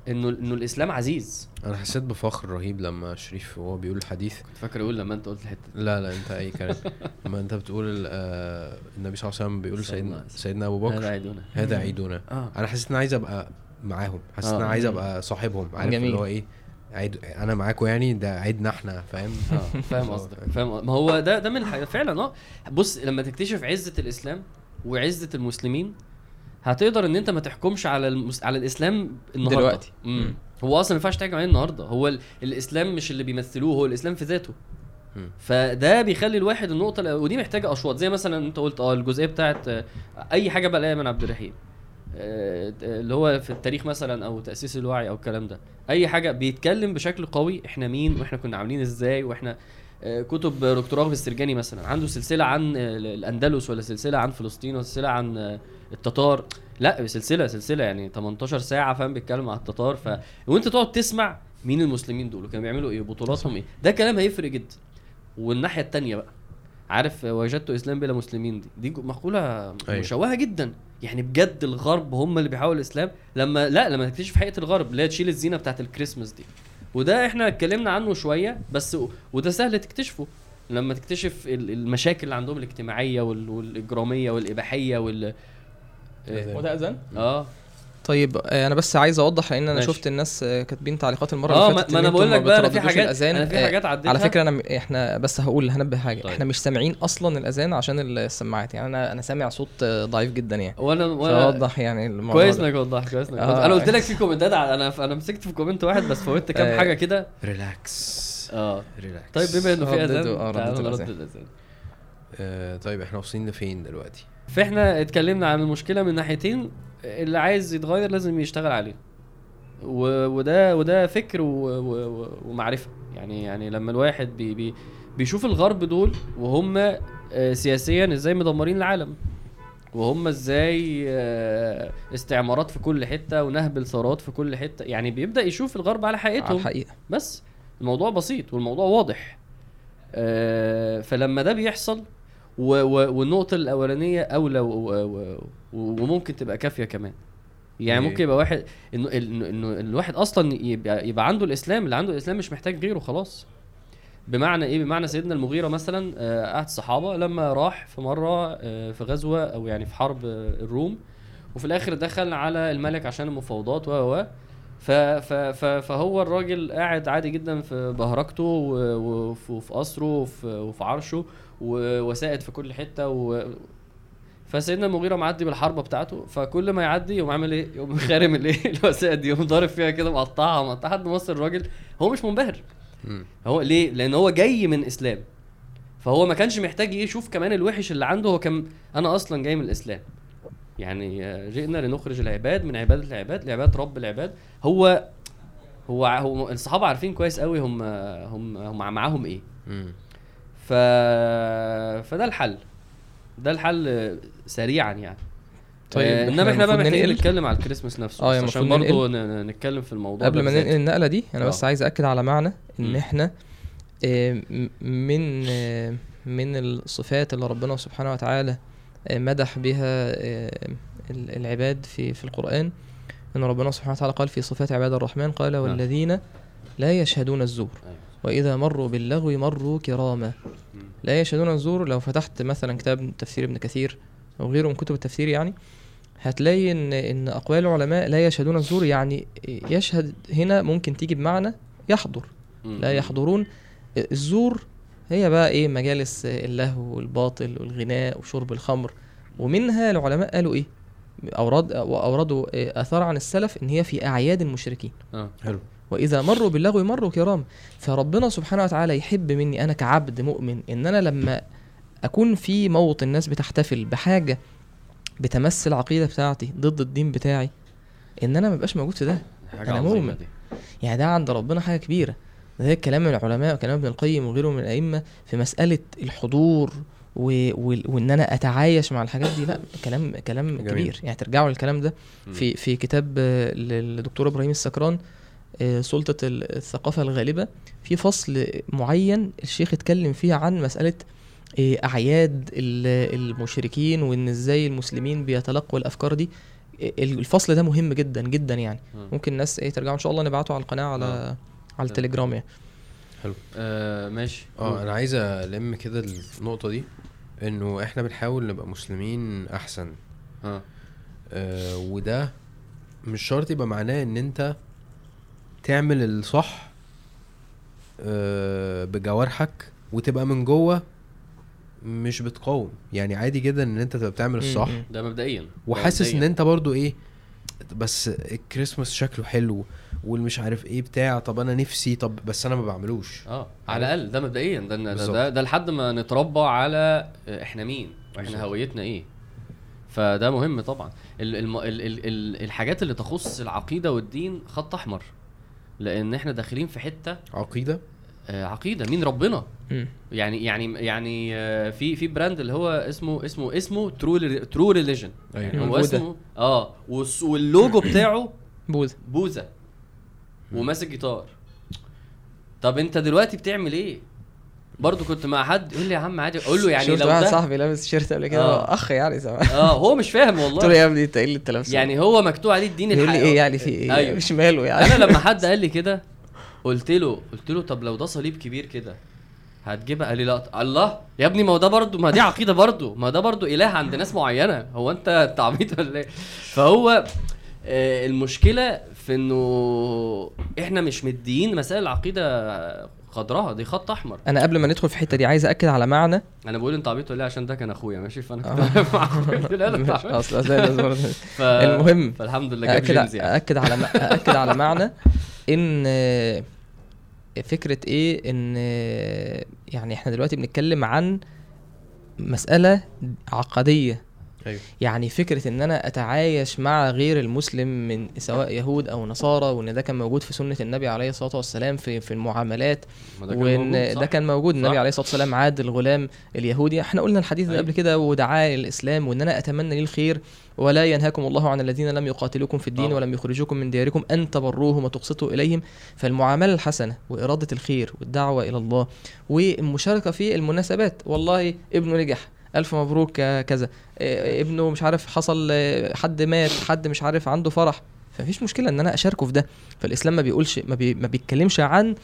إنه إنه الإسلام عزيز. أنا حسيت بفخر رهيب لما شريف وهو بيقول الحديث. كنت فاكر أقول لما أنت قلت الحتة دي. لا لا أنت أي كلام. لما أنت بتقول آه النبي صلى الله عليه وسلم بيقول سيدنا سيدنا أبو هذا بكر عيدنا هذا عيدنا آه. أنا حسيت إن أنا عايز أبقى معاهم. حسيت إن آه. أنا عايز. أبقى صاحبهم. عارف جميل. اللي هو إيه؟ عيد أنا معاكم يعني؟ ده عيدنا إحنا فاهم؟ آه فاهم قصدك فاهم ما هو ده ده من الحاجة فعلا آه. بص لما تكتشف عزة الإسلام وعزة المسلمين هتقدر إن أنت ما تحكمش على المس... على الإسلام النهارده. دلوقتي. مم. هو أصلا ما ينفعش تحكم عليه النهارده. هو ال... الإسلام مش اللي بيمثلوه هو الإسلام في ذاته. مم. فده بيخلي الواحد النقطة ودي محتاجة أشواط. زي مثلا أنت قلت آه الجزئية بتاعت آه، أي حاجة بلاقيها من عبد الرحيم. آه، اللي هو في التاريخ مثلا أو تأسيس الوعي أو الكلام ده. أي حاجة بيتكلم بشكل قوي إحنا مين وإحنا كنا عاملين إزاي وإحنا آه، كتب دكتور راغب السرجاني مثلا عنده سلسلة عن الأندلس ولا سلسلة عن فلسطين ولا سلسلة عن التتار. لا سلسلة سلسلة يعني 18 ساعة فاهم بيتكلم عن التتار. ف وانت تقعد تسمع مين المسلمين دول وكانوا بيعملوا إيه بطولاتهم إيه. ده كلام هيفرق جدا. والناحية التانية بقى عارف وجدت إسلام بلا مسلمين دي؟ دي مقولة أيوة. مشوهة جدا. يعني بجد الغرب هم اللي بيحاولوا الإسلام. لما لا لما تكتشف حقيقة الغرب اللي هي تشيل الزينة بتاعت الكريسماس دي. وده إحنا اتكلمنا عنه شوية بس وده سهل تكتشفه. لما تكتشف ال- المشاكل اللي عندهم الاجتماعية وال- والإجرامية والإباحية وال. وده أذان آه طيب آه، أنا بس عايز أوضح لأن أنا ماشي. شفت الناس آه، كاتبين تعليقات المرة آه اللي فاتت ما أنا بقول لك بقى أنا في حاجات الأذان. أنا في آه، حاجات عديتها على فكرة أنا إحنا بس هقول هنبه حاجة طيب. إحنا مش سامعين أصلا الأذان عشان السماعات يعني أنا أنا سامع صوت آه، ضعيف جدا يعني وأنا وأنا فاوضح يعني الموضوع كويس. إنك وضحت كويس إنك آه. وضحت. أنا قلت لك في comment ات أنا أنا مسكت في comment واحد بس فوتت كام آه. حاجة كده relax آه relax طيب بما إنه في أذان آه، نرد. الأذان آه طيب إحنا واصلين لفين دلوقتي فاحنا اتكلمنا عن المشكلة من ناحيتين اللي عايز يتغير لازم يشتغل عليه. و... وده وده فكر و... و... و- ومعرفة. يعني يعني لما الواحد بي... بي... بيشوف الغرب دول وهم آه، سياسيا إزاي مدمرين العالم وهم إزاي آه، استعمارات في كل حتة ونهب الثروات في كل حتة يعني بيبدأ يشوف الغرب على على حقيقتهم الحقيقة بس الموضوع بسيط والموضوع واضح. آه فلما ده بيحصل و و والنقطة الأولانية أولى و و و وممكن تبقى كافية كمان. يعني إيه؟ ممكن يبقى واحد إنه انه إنه الواحد أصلا يبقى, يبقى عنده الإسلام اللي عنده الإسلام مش محتاج غيره خلاص. بمعنى إيه؟ بمعنى سيدنا المغيرة مثلا آه، احد الصحابة لما راح في مرة آه، في غزوة أو يعني في حرب آه، الروم وفي الآخر دخل على الملك عشان المفاوضات و و فهو الراجل قاعد عادي جدا في بهرجته وفي قصره وفي, وفي عرشه و- وسائد في كل حتة و فسيدنا المغيرة معدي بالحربة بتاعته فكل ما يعدي يقوم عامل إيه؟ يقوم خارم الايه؟ الوسائد دي يقوم ضارب فيها كده مقطعها مقطعها لحد ما وصل الراجل هو مش منبهر. هو ليه؟ لأن هو جاي من إسلام فهو ما كانش محتاج يشوف كمان الوحش اللي عنده هو كان أنا أصلا جاي من الإسلام يعني جئنا لنخرج العباد من عبادة العباد لعبادة رب العباد هو هو هو الصحابة عارفين كويس قوي هم هم هم معاهم إيه. ف فده الحل ده الحل سريعا يعني طيب، آه إنما إحنا بقى محتاجين؟ نتكلم على الكريسماس نفسه آه، بس يعني عشان برضه نتكلم في الموضوع قبل ما. ننقل النقلة دي أنا بس آه. عايز اكد على معنى إن. إحنا آه، من آه، من الصفات اللي ربنا سبحانه وتعالى آه، مدح بها ال- العباد في في القرآن إن ربنا سبحانه وتعالى قال في صفات عباد الرحمن قال والذين لا يشهدون الزور أيوة. وإذا مروا باللغو مروا كراما. لا يشهدون الزور. لو فتحت مثلا كتاب تفسير ابن كثير أو غيره من كتب التفسير يعني هتلاقي إن إن أقوال العلماء لا يشهدون الزور. يعني يشهد هنا ممكن تيجي بمعنى يحضر. لا يحضرون. الزور هي بقى إيه؟ مجالس اللهو والباطل والغناء وشرب الخمر. ومنها العلماء قالوا إيه؟ أوراد واوردوا إيه آثار عن السلف إن هي في أعياد المشركين. آه. حلو. وإذا مروا باللغو مروا كرام. فربنا سبحانه وتعالى يحب مني أنا كعبد مؤمن إن أنا لما أكون في موطن الناس بتحتفل بحاجة بتمثل العقيده بتاعتي ضد الدين بتاعي إن أنا ما بقاش موجود في ده. عظيمة مؤمن. يعني ده عند ربنا حاجة كبيرة. ده كلام من العلماء وكلام ابن القيم وغيره من الأئمة في مسألة الحضور و... و... وإن أنا أتعايش مع الحاجات دي. لا كلام كلام جميل. كبير. يعني ترجعوا للكلام ده. في في كتاب للدكتور إبراهيم السكران. آه، سلطة ال- الثقافة الغالبة. في فصل معين الشيخ اتكلم فيه عن مسألة آه، أعياد ال- المشركين وإن إزاي المسلمين بيتلقوا الأفكار دي. آه، الفصل ده مهم جدا جدا يعني. مم. ممكن الناس إيه ترجعوا إن شاء الله نبعته على القناة على. على التليجرام يعني. آه ماشي. آه أنا عايز ألم كده النقطة دي إنه إحنا بنحاول نبقى مسلمين أحسن. آه. آه وده مش شرط يبقى معناه إن أنت تعمل الصح آه بجوارحك وتبقى من جوه مش بتقاوم يعني عادي جدا إن أنت تبقى بتعمل الصح. ده مبدئيا وحاسس إن. أنت برضو إيه بس الكريسماس شكله حلو والمش عارف إيه بتاع طب أنا نفسي طب بس أنا ما بعملوش آه على الأقل ده مبدئيا ده ده. ده, ده لحد ما نتربى على إحنا مين بالظبط. هويتنا إيه فده مهم طبعا ال ال ال ال ال الحاجات اللي تخص العقيدة والدين خط أحمر لأن إحنا داخلين في حتة عقيدة؟ آه، عقيدة. مين؟ ربنا. م. يعني يعني يعني آه، في في brand اللي هو اسمه اسمه اسمه True True Religion أيوه. هو. اسمه آه واللوجو بتاعه بوذا. بوذا. وماسك جيتار. طب انت دلوقتي بتعمل إيه؟ برضو كنت مع حد يقول لي يا عم عادي. أقول له يعني شفت لو واحد ده صاحبي لابس تيشيرت قبل كده. آه. أخ يعني سواء آه هو مش فاهم قلت له والله يا ابني أنت إيه اللي أنت لابسه؟ يعني هو مكتوب عليه الدين يقول لي الحقيقي إيه يعني في إيه؟ أيوه. مش ماله يعني. أنا لما حد قال لي كده قلت له قلت له طب لو ده صليب كبير كده هتجيبها؟ قال لي لا. الله يا ابني ما هو ده برضه ما دي عقيدة برضه ما ده برضه إله عند ناس معينة. هو أنت أنت عبيط ولا إيه؟ فهو آه، المشكلة في إنه إحنا مش مديين مسائل العقيدة قدرها دي خط أحمر. أنا قبل ما ندخل في الحتة دي عايز اكد على معنى. أنا بقول انت عبيط ولا إيه عشان ده كان أخويا ماشي؟ فأنا آه. كنت واقف مع اخويا لا،. اصل ف... المهم فالحمد لله جيمز يعني. اكد على م- اكد على معنى إن آه، فكرة إيه؟ إن آه، يعني إحنا دلوقتي بنتكلم عن مسألة عقدية. أيوه يعني فكرة إن أنا أتعايش مع غير المسلم من سواء يهود أو نصارى وإن ده كان موجود في سنة النبي عليه الصلاة والسلام في في المعاملات وإن؟ ده كان موجود النبي صح. عليه الصلاة والسلام عاد الغلام اليهودي إحنا قلنا الحديث ده أيوة. قبل كده ودعاه للاسلام وإن أنا أتمنى ليه الخير ولا ينهاكم الله عن الذين لم يقاتلوكم في الدين طبعا. ولم يخرجوكم من دياركم أن تبروهم وتقسطوا إليهم فالمعاملة الحسنة وإرادة الخير والدعوة إلى الله والمشاركة في المناسبات والله ابنه نجح ألف مبروك كذا إيه، ابنه مش عارف حصل آه، حد مات حد مش عارف عنده فرح فمفيش مشكلة إن أنا أشاركه في ده فالإسلام ما بيقولش ما, بي ما بيتكلمش عن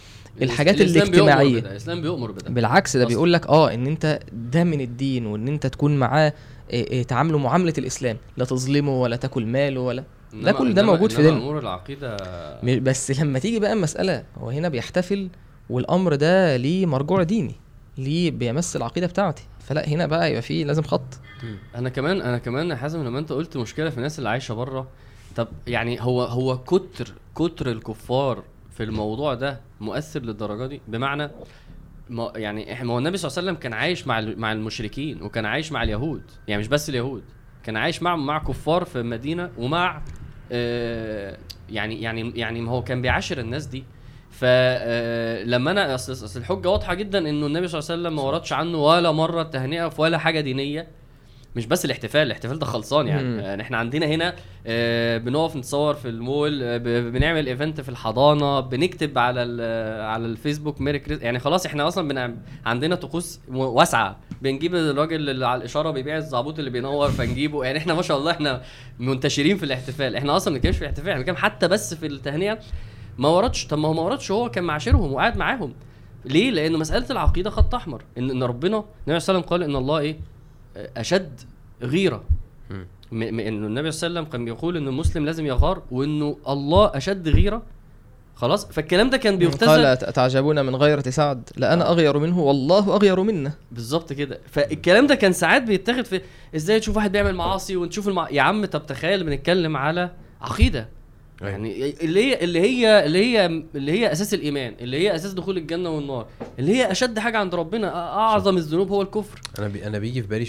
الحاجات الإسلام بيؤمر الاجتماعية. بده، الإسلام بيؤمر بده بالعكس ده. بيقول لك آه إن أنت ده من الدين وإن أنت تكون معاه إيه إيه تعامله معاملة الإسلام لا تظلمه ولا تاكل ماله ولا ده كل ده موجود في ديننا. أمور العقيدة بس لما تيجي بقى المسألة هو هنا بيحتفل والأمر ده ليه مرجوع ديني ليه بيمس العقيدة بتاعتي فلا هنا بقى يبقى فيه لازم خط. أنا كمان أنا كمان يا حازم لما أنت قلت مشكلة في الناس اللي عايشة بره طب يعني هو هو كتر كتر الكفار في الموضوع ده مؤثر للدرجة دي؟ بمعنى ما يعني ما هو النبي صلى الله عليه وسلم كان عايش مع مع المشركين وكان عايش مع اليهود يعني مش بس اليهود كان عايش مع مع كفار في المدينة ومع آه يعني يعني يعني ما هو كان بيعاشر الناس دي. فلما أنا أصل الحجة واضحة جدا إنه النبي صلى الله عليه وسلم ما وردش عنه ولا مرة تهنئه في ولا حاجة دينية. مش بس الاحتفال الاحتفال ده خلصان يعني. مم. يعني إحنا عندنا هنا آه، بنقف نتصور في المول آه، بنعمل event في الحضانة بنكتب على على الفيسبوك Merry Chris يعني خلاص إحنا أصلا عندنا طقوس واسعة. بنجيب الراجل اللي على الإشارة بيبيع الزعبوط اللي بينور فنجيبه. يعني إحنا ما شاء الله إحنا منتشرين في الاحتفال. إحنا أصلا ما بنتكلمش في الاحتفال إحنا بنتكلم حتى بس في التهنئة. ما وردش طب ما هو ما وردش هو كان معاشرهم وقاعد معاهم. ليه؟ لأن مسألة العقيدة خط أحمر. إن إن ربنا النبي صلى الله عليه وسلم قال إن الله؟ أشد غيرة. مم. م- م- إنه النبي صلى الله عليه وسلم كان بيقول إن المسلم لازم يغار وإنه الله أشد غيرة. خلاص؟ فالكلام ده كان بيختزل قال تعجبون من غيرة سعد؟ لأنا آه. أغير منه والله أغير منا بالظبط كده. فالكلام ده كان ساعات بيتاخد في إزاي تشوف واحد بيعمل معاصي ونشوف المع... يا عم طب تخيل بنتكلم على عقيدة. أيوة. يعني اللي هي اللي هي اللي هي اللي هي أساس الإيمان اللي هي أساس دخول الجنة والنار اللي هي أشد حاجة عند ربنا أعظم الذنوب هو الكفر أنا بي أنا بيجي في بالي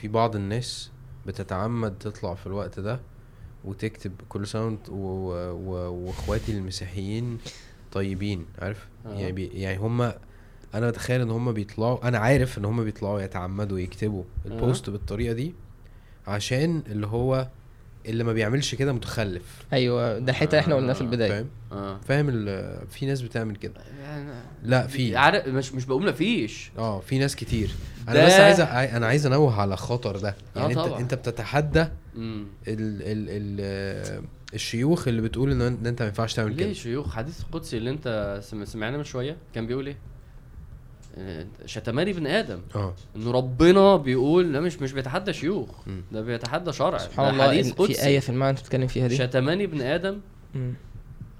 في بعض الناس بتتعمد تطلع في الوقت ده وتكتب كل سنة وإخواتي المسيحيين طيبين عارف آه. يعني بي يعني هم أنا بتخيل إن هم بيطلعوا أنا عارف إن هم بيطلعوا يتعمدوا يكتبوا ال post بالطريقة دي عشان اللي هو اللي ما بيعملش كده متخلف. أيوة ده الحتة اللي إحنا قلناها في آه، البداية. فاهم؟ آه. فاهم ال- في ناس بتعمل كده. يعني لا في. عارف مش مش بقول مفيش. آه في ناس كتير. أنا بس عايز أنا عايز أنوه على خطر ده. آه يعني أنت طبعا. أنت بتتحدى ال ال ال الشيوخ اللي بتقول إن إن أنت ما ينفعش تعمل ليه كده. شيوخ؟ حديث القدسي اللي أنت سم- سمعناه من شوية كان بيقول إيه؟ آه، شتماني ابن آدم. آه. انه ربنا بيقول لا مش مش بيتحدى شيوخ مم. ده بيتحدى شرع سبحان ده الله حديث قدسي في آية في المعنى أنت بتتكلم فيها دي. شتماني ابن آدم.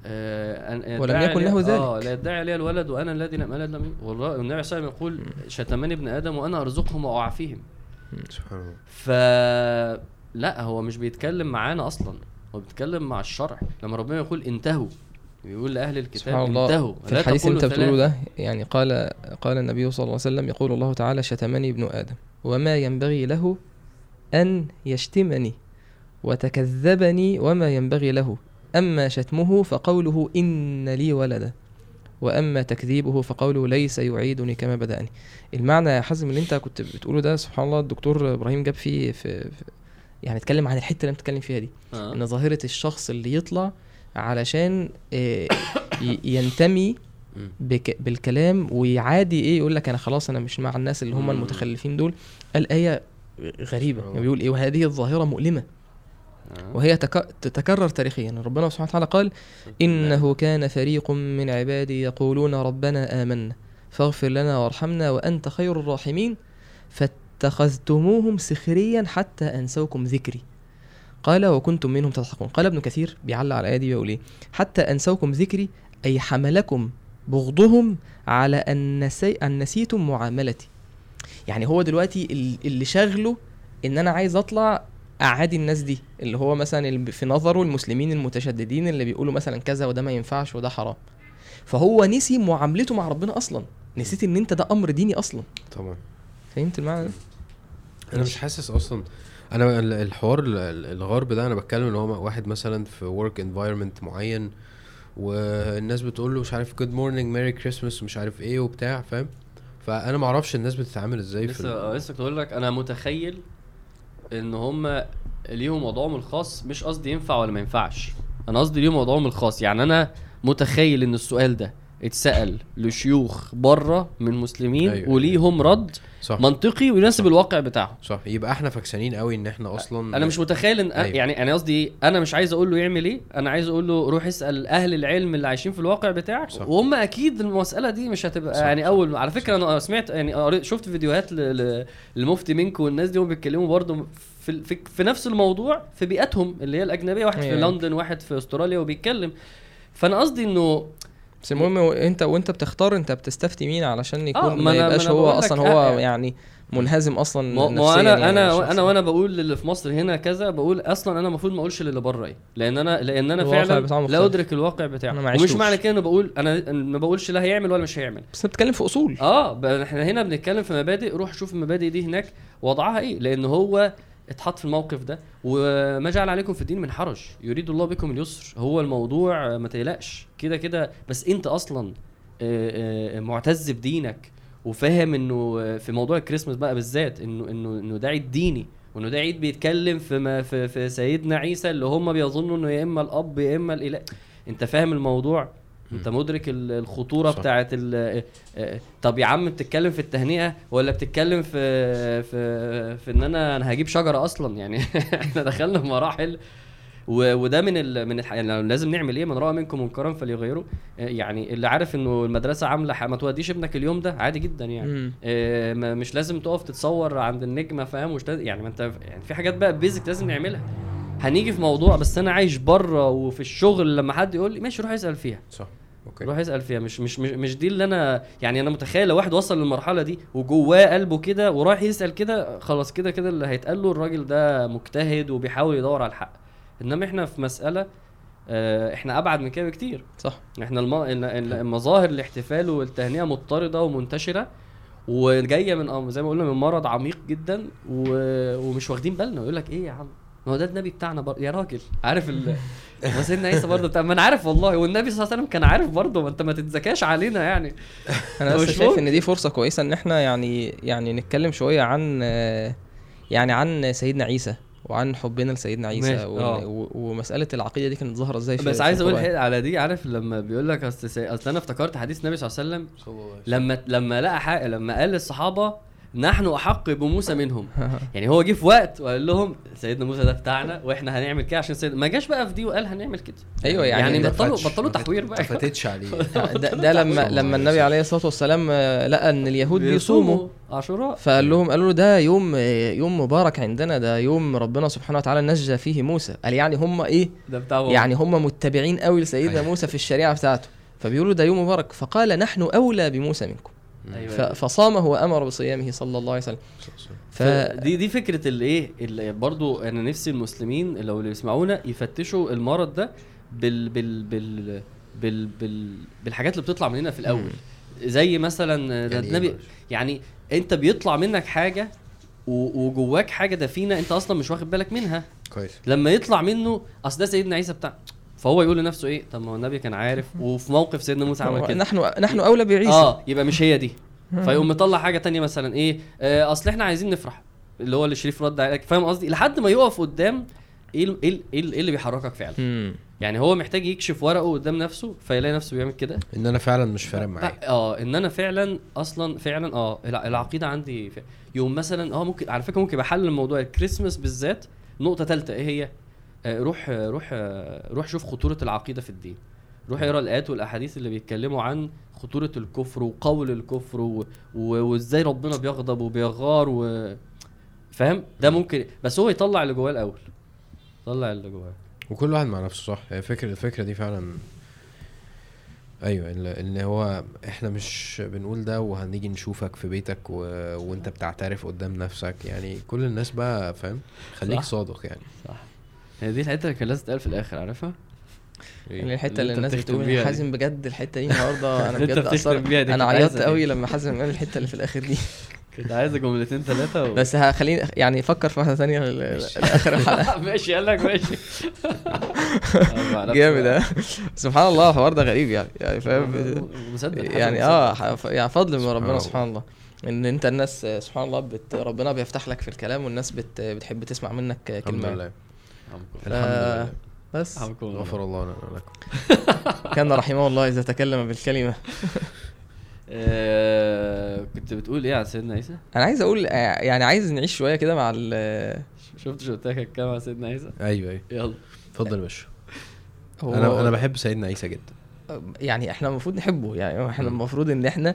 آه أن- ولم يكن له ذلك. آه لا يدعي لي الولد وأنا الذي لم ألد والله النبي صلى الله عليه وسلم يقول شتمني ابن آدم وأنا أرزقهم وأعافيهم. سبحان الله. ف لا هو مش بيتكلم معانا أصلا هو بيتكلم مع الشرع. لما ربنا يقول انتهوا يقول لأهل الكتاب سبحان الله انتهوا في الحديث اللي انت بتقوله. ده يعني قال قال النبي صلى الله عليه وسلم يقول الله تعالى شتمني ابن آدم وما ينبغي له أن يشتمني وتكذبني وما ينبغي له أما شتمه فقوله إن لي ولدا وأما تكذيبه فقوله ليس يعيدني كما بدأني المعنى يا حزم اللي انت كنت بتقوله ده سبحان الله الدكتور إبراهيم جاب فيه في, في يعني اتكلم عن الحتة اللي انت بتتكلم فيها دي آه. إن ظاهرة الشخص اللي يطلع علشان آه، ينتمي. بك بالكلام ويعادي إيه يقول لك أنا خلاص أنا مش مع الناس اللي هم. المتخلفين دول الآية غريبة آه. يعني بيقول إيه وهذه الظاهرة مؤلمة آه. وهي تك... تتكرر تاريخيا ربنا سبحانه وتعالى قال إنه كان فريق من عبادي يقولون ربنا آمنا فاغفر لنا وارحمنا وأنت خير الراحمين فاتخذتموهم سخريا حتى أنسوكم ذكري قال وكنتم منهم تضحكون. قال ابن كثير بيعلق على الآية دي بيقول إيه؟ حتى أنسوكم ذكري أي حملكم بغضهم على أن, نسي... أن نسيتم معاملتي. يعني هو دلوقتي ال- اللي شغله إن أنا عايز أطلع أعادي الناس دي اللي هو مثلا اللي في نظره المسلمين المتشددين اللي بيقولوا مثلا كذا وده ما ينفعش وده حرام. فهو نسي معاملته مع ربنا أصلا. نسيت إن أنت ده أمر ديني أصلا. طبعا. فهمت المعنى ده؟ أنا مش حاسس أصلا أنا ال- الحوار ال- ال- الغرب ده أنا بتكلم ان هو واحد مثلا في work environment معين والناس بتقول له مش عارف good morning Merry Christmas ومش عارف إيه وبتاع فاهم؟ فأنا ما أعرفش الناس بتتعامل إزاي في لسه آه، لسه كنت أقول لك أنا متخيل إن هم ليهم وضعهم الخاص مش قصدي ينفع ولا ما ينفعش. أنا قصدي ليهم وضعهم الخاص. يعني أنا متخيل إن السؤال ده اتسأل لشيوخ بره من مسلمين أيوة، وليهم رد صح منطقي ويناسب صح. الواقع بتاعهم صح يبقى إحنا فاكسانين قوي إن إحنا أصلا أنا مش متخيل إن أيوة. يعني أنا قصدي؟ أنا مش عايز أقول له يعمل إيه أنا عايز أقول له روح اسأل أهل العلم اللي عايشين في الواقع بتاعك صح. وهم أكيد المسألة دي مش هتبقى صح، يعني صح. أول على فكرة أنا سمعت يعني شفت فيديوهات للمفتي منكو والناس دي هم بيتكلموا برضه في, في في نفس الموضوع في بيئتهم اللي هي الأجنبية واحد في. لندن واحد في أستراليا وبيتكلم فأنا قصدي إنه بس المهم هو انت وانت بتختار انت بتستفتي مين علشان يكون آه، ما ما يبقاش هو أصلا آه، هو يعني. يعني منهزم أصلا ما ما أنا يعني أنا أنا وأنا بقول للي في مصر هنا كذا بقول أصلا أنا المفروض ما أقولش للي بره إيه لأن أنا لأن أنا فعلا لا. أدرك الواقع بتاعه ومش. معنى كده انه بقول أنا ما بقولش لا هيعمل ولا مش هيعمل بس بتتكلم في أصول آه إحنا هنا بنتكلم في مبادئ روح شوف المبادئ دي هناك وضعها إيه لأن هو اتحط في الموقف ده. وما جعل عليكم في الدين من حرج. يريد الله بكم اليسر. هو الموضوع آه، ما تقلقش. كده كده. بس انت أصلا آه، آه، معتز بدينك وفاهم انه في موضوع الكريسماس بقى بالذات انه انه انه ده عيد ديني وانه ده عيد بيتكلم في ما في, في سيدنا عيسى اللي هم بيظنوا إنه يا إما الأب يا إما الإله. انت فاهم الموضوع؟ انت مدرك ال- الخطورة صح. بتاعت ال- آه، طب يا عم بتتكلم في التهنئة ولا بتتكلم في في في ان أنا أنا هجيب شجرة أصلا؟ يعني إحنا دخلنا في مراحل و- وده من ال من الح... يعني لازم نعمل إيه؟ من رأى منكم منكرا فليغيره آه، يعني اللي عارف انه المدرسة عاملة ح- ما توديش ابنك اليوم ده؟ عادي جدا يعني. آه، ما- مش لازم تقف تتصور عند النجمة فاهم؟ مش لازم يعني ما انت يعني في حاجات بقى بيزك لازم نعملها. هنيجي في موضوع بس أنا عايش بره وفي الشغل لما حد يقول لي ماشي روح اسأل فيها. صح. أوكي. روح اسأل فيها. مش مش مش, مش دي اللي أنا يعني أنا متخيل لو واحد وصل للمرحلة دي وجواه قلبه كده ورايح يسأل كده خلاص كده كده اللي هيتقال له الراجل ده مجتهد وبيحاول يدور على الحق. إنما إحنا في مسألة آه، إحنا أبعد من كده بكتير. صح. إحنا الم... ال- ال- مظاهر الاحتفال والتهنئة مضطردة ومنتشرة وجاية من زي ما قلنا من مرض عميق جدا و... ومش واخدين بالنا. يقول لك إيه يا عم؟ ما هو ده النبي بتاعنا برضه يا راجل. عارف ال ما سيدنا عيسى برضه بتاع ما أنا عارف والله. والنبي صلى الله عليه وسلم كان عارف برضه. ما أنت ما تتزكاش علينا يعني. أنا بس شايف. إن دي فرصة كويسة إن إحنا يعني يعني نتكلم شوية عن يعني عن سيدنا عيسى وعن حبنا لسيدنا عيسى و... آه. و... ومسألة العقيدة دي كانت ظاهرة إزاي في بس عايز أقول. حاجة على دي. عارف لما بيقول لك أصل سي- أصل أنا افتكرت حديث النبي صلى الله عليه وسلم لما لما لقى حق لما قال للصحابة نحن أحق بموسى منهم. يعني هو جه في وقت وقال لهم سيدنا موسى ده بتاعنا وإحنا هنعمل كده عشان سيدنا ما جاش بقى في دي وقال هنعمل كده. أيوه يعني, يعني ده, بطلوا بطلوا تحوير بقى. ما فاتتش عليه. ده, ده لما لما النبي عليه الصلاة والسلام آه، لقى إن اليهود بيصوموا عاشوراء. فقال لهم قالوا له ده يوم يوم مبارك عندنا ده يوم ربنا سبحانه وتعالى نجى فيه موسى. قال يعني هم إيه؟ ده بتاعه يعني هم متبعين قوي لسيدنا أيوة. موسى في الشريعة بتاعته. فبيقولوا ده يوم مبارك. فقال نحن أولى بموسى منكم. ف- فصامه وأمر بصيامه صلى الله عليه وسلم. ف دي دي فكرة الايه اللي برضو أنا نفسي المسلمين لو اللي بيسمعونا يفتشوا المرض ده بال بال بال بال, بال بالحاجات اللي بتطلع مننا في الأول. زي مثلا ده يعني إيه النبي؟ يعني أنت بيطلع منك حاجة وجواك حاجة دفينة أنت أصلا مش واخد بالك منها. كويس. لما يطلع منه أصل ده سيدنا عيسى بتاع فهو يقول لنفسه إيه؟ طب ما هو النبي كان عارف وفي موقف سيدنا موسى عمل كده. نحن نحن أولى بعيسى. آه يبقى مش هي دي. فيقوم مطلع حاجة تانية مثلا إيه؟ آه أصل إحنا عايزين نفرح اللي هو اللي شريف رد عليك. فاهم قصدي؟ لحد ما يقف قدام إيه ال- إيه ال- إيه ال- إيه اللي بيحركك فعلا. يعني هو محتاج يكشف ورقه قدام نفسه فيلاقي نفسه بيعمل كده. إن أنا فعلا مش فارق معايا. آه إن أنا فعلا أصلا فعلا آه الع- العقيدة عندي. يوم مثلا آه ممكن على فكرة ممكن يبقى حل الموضوع الكريسماس بالذات نقطة ثالثه إيه هي؟ روح آه روح آه روح شوف خطورة العقيدة في الدين. روح اقرأ الآيات والأحاديث اللي بيتكلموا عن خطورة الكفر وقول الكفر و... و... وإزاي ربنا بيغضب وبيغار و... فاهم؟ ده ممكن بس هو يطلع اللي جواه الأول. يطلع اللي جواه. وكل واحد مع نفسه صح؟ هي فكرة الفكرة دي فعلا أيوه اللي هو إحنا مش بنقول ده وهنيجي نشوفك في بيتك و... وإنت بتعترف قدام نفسك. يعني كل الناس بقى فاهم؟ خليك صح. صادق يعني. صح. هي دي الحتة اللي كان لازم تتقال في الآخر عارفها؟ يعني الحتة اللي الناس بتقول. حازم بجد الحتة دي النهارده أنا بجد بتختم اثر بيها دي أنا كانت عيطت قوي. لما حازم قال الحتة اللي في الآخر دي. كنت عايزة جملتين ثلاثة و... بس هخليني يعني فكر في واحدة ثانية لآخر الحلقة. ماشي قال لك ماشي. جامد آه سبحان الله الحوار ده غريب يعني يعني فاهم؟ مصدق يعني آه يعني فضل من ربنا. سبحان الله. إن أنت الناس سبحان الله بت ربنا بيفتح لك في الكلام والناس بت بتحب تسمع منك آه، الحمد كلمه لله. ف- لله. بس. غفر الله لنا ولكم. كان رحمه الله إذا تكلم بالكلمة. آه، كنت بتقول إيه على سيدنا عيسى؟ أنا عايز أقول آه، يعني عايز نعيش شوية كده مع ال شفت لك الكلام على سيدنا عيسى؟ أيوه أيوه. يلا. اتفضل يا باشا. أنا أنا بحب سيدنا عيسى جدا. يعني إحنا المفروض نحبه يعني إحنا. المفروض إن إحنا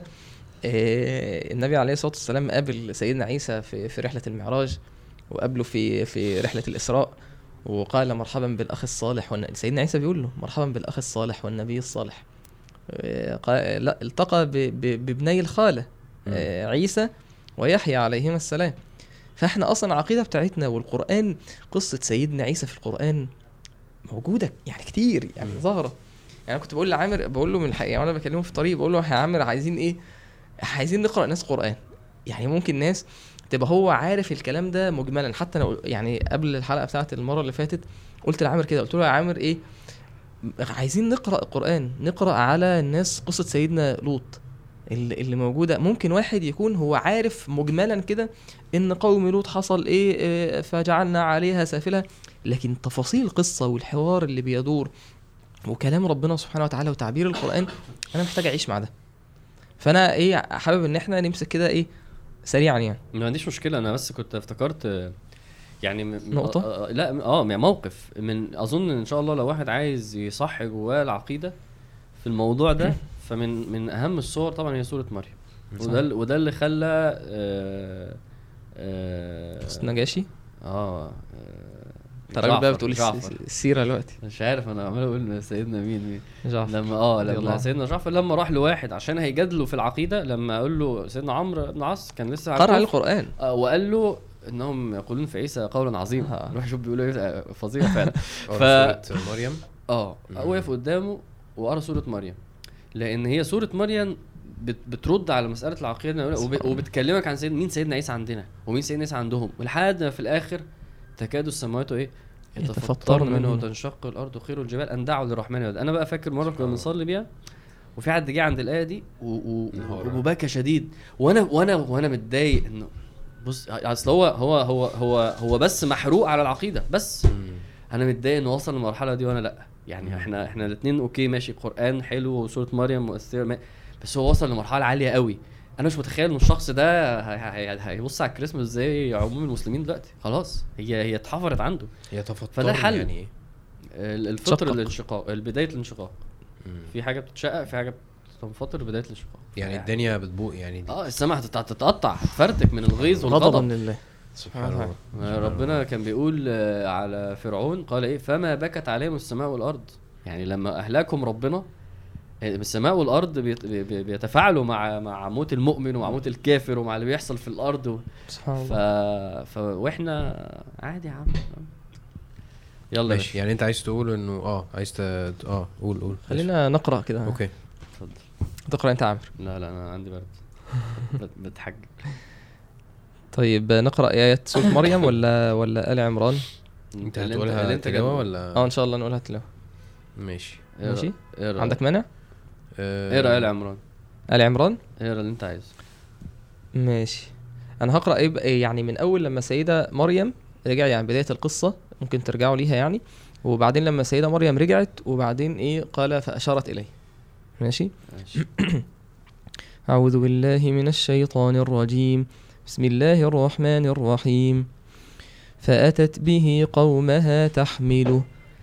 آه، النبي عليه الصلاة والسلام قابل سيدنا عيسى في في رحلة المعراج وقابله في في رحلة الإسراء. وقال مرحبا بالأخ الصالح والن... سيدنا عيسى بيقول له مرحبا بالأخ الصالح والنبي الصالح. آه، قال لا التقى ب... ب... بابني الخالة آه، عيسى ويحيى عليهما السلام. فإحنا أصلا العقيدة بتاعتنا والقرآن قصة سيدنا عيسى في القرآن موجودة يعني كتير يعني. ظاهرة. يعني كنت بقول لعامر بقول له من الحقيقة وأنا بكلمه في الطريق بقول له يا عامر عايزين إيه؟ عايزين نقرأ ناس قرآن. يعني ممكن ناس تبقى هو عارف الكلام ده مجملا. حتى أنا يعني قبل الحلقة بتاعت المرة اللي فاتت قلت لعامر كده قلت له يا عامر إيه عايزين نقرأ القرآن نقرأ على الناس قصة سيدنا لوط اللي موجودة. ممكن واحد يكون هو عارف مجملا كده إن قوم لوط حصل إيه إيه، فجعلنا عليها سافلها لكن تفاصيل القصة والحوار اللي بيدور وكلام ربنا سبحانه وتعالى وتعبير القرآن أنا محتاج أعيش مع ده. فأنا إيه حابب إن إحنا نمسك كده إيه سريعا يعني ما عنديش مشكلة أنا بس كنت افتكرت آه، يعني نقطة؟ آه، آه، لا آه موقف من أظن إن شاء الله لو واحد عايز يصح جواه العقيدة في الموضوع ده فمن من أهم الصور طبعا هي سورة مريم. وده وده اللي خلى آه آه نجاشي؟ آه انت راجل بقى بتقول. السيرة دلوقتي مش عارف أنا عمال أقول سيدنا مين مين جعفر لما آه لما. سيدنا جعفر لما راح لواحد عشان هيجادله في العقيدة لما قال له سيدنا عمرو بن عاص كان لسه قرأ. القرآن آه، وقال له إنهم يقولون في عيسى قولا عظيما آه. روح شوف بيقولوا إيه آه، فظيع فعلا ف- سورة مريم آه. وقف قدامه وقرأ سورة مريم لأن هي سورة مريم بت بترد على مسألة العقيدة. وبتكلمك عن سيد مين سيدنا عيسى عندنا ومين سيدنا عيسى عندهم ولحد ما في الآخر تكاد السماوات إيه؟ يتفطرن منه. وتنشق الأرض وخير الجبال. أن دعوا للرحمن ولد أنا بقى فاكر مرة كنا بنصلي بيها وفي حد جه عند الآية دي. وبكى شديد. وأنا وأنا وأنا متضايق إنه بص أصل هو هو هو هو هو بس محروق على العقيدة. بس. أنا متضايق إنه وصل للمرحلة دي وأنا لأ. يعني إحنا إحنا الاثنين okay ماشي. قرآن حلو وسورة مريم مؤثرة بس هو وصل لمرحلة عالية قوي. أنا مش متخيل ان الشخص ده هي- هي- هيبص على الكريسماس زي عموم المسلمين دلوقتي. خلاص. هي هي اتحفرت عنده. هي تفطر فده الحل. يعني إيه؟ ال- الفطر. الانشقاق بداية الانشقاق. في حاجة بتتشقق في حاجة بتنفطر بداية الانشقاق. يعني الدنيا بتبوق يعني دي. آه السماء هتت- هتتقطع. هتفرتك من الغيظ غضبا والغضب. لله سبحان آه. الله. ربنا كان بيقول آه، على فرعون قال إيه؟ فما بكت عليهم السماء والأرض. يعني لما أهلكهم ربنا آه، السماء والأرض بيت- بي- بي- بيتفاعلوا مع مع موت المؤمن ومع موت الكافر ومع اللي بيحصل في الأرض. و... سبحان ف... الله. ف... وإحنا عادي يا عم. يلا ماشي. يعني أنت عايز تقول إنه آه عايز ت... آه قول قول. خلينا نقرأ كده. okay. اتفضل. تقرأ أنت يا عامر. لا لا أنا عندي برد. بت- بتحجج طيب نقرأ ايات سورة مريم ولا ولا آل عمران؟ أنت هتقولها تلاوه. ولا؟ آه إن شاء الله نقولها تلاوه ماشي. ماشي. عندك مانع؟ اقرأ آل عمران. آل عمران؟ اقرأ اللي انت عايزه. ماشي. أنا هقرأ إيه يعني من أول لما سيدة مريم رجع يعني بداية القصة ممكن ترجعوا ليها يعني. وبعدين لما سيدة مريم رجعت وبعدين إيه قال فأشارت إليه. ماشي؟ ماشي. أعوذ بالله من الشيطان الرجيم. بسم الله الرحمن الرحيم. فأتت به قومها تحمله.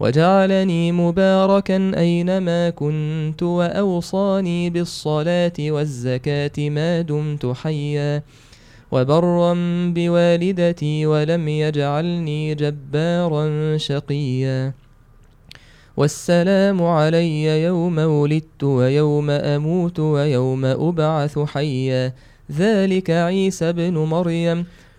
وجعلني مباركا أينما كنت وأوصاني بالصلاة والزكاة ما دمت حيا وبرا بوالدتي ولم يجعلني جبارا شقيا والسلام علي يوم ولدت ويوم أموت ويوم أبعث حيا ذلك عيسى ابن مريم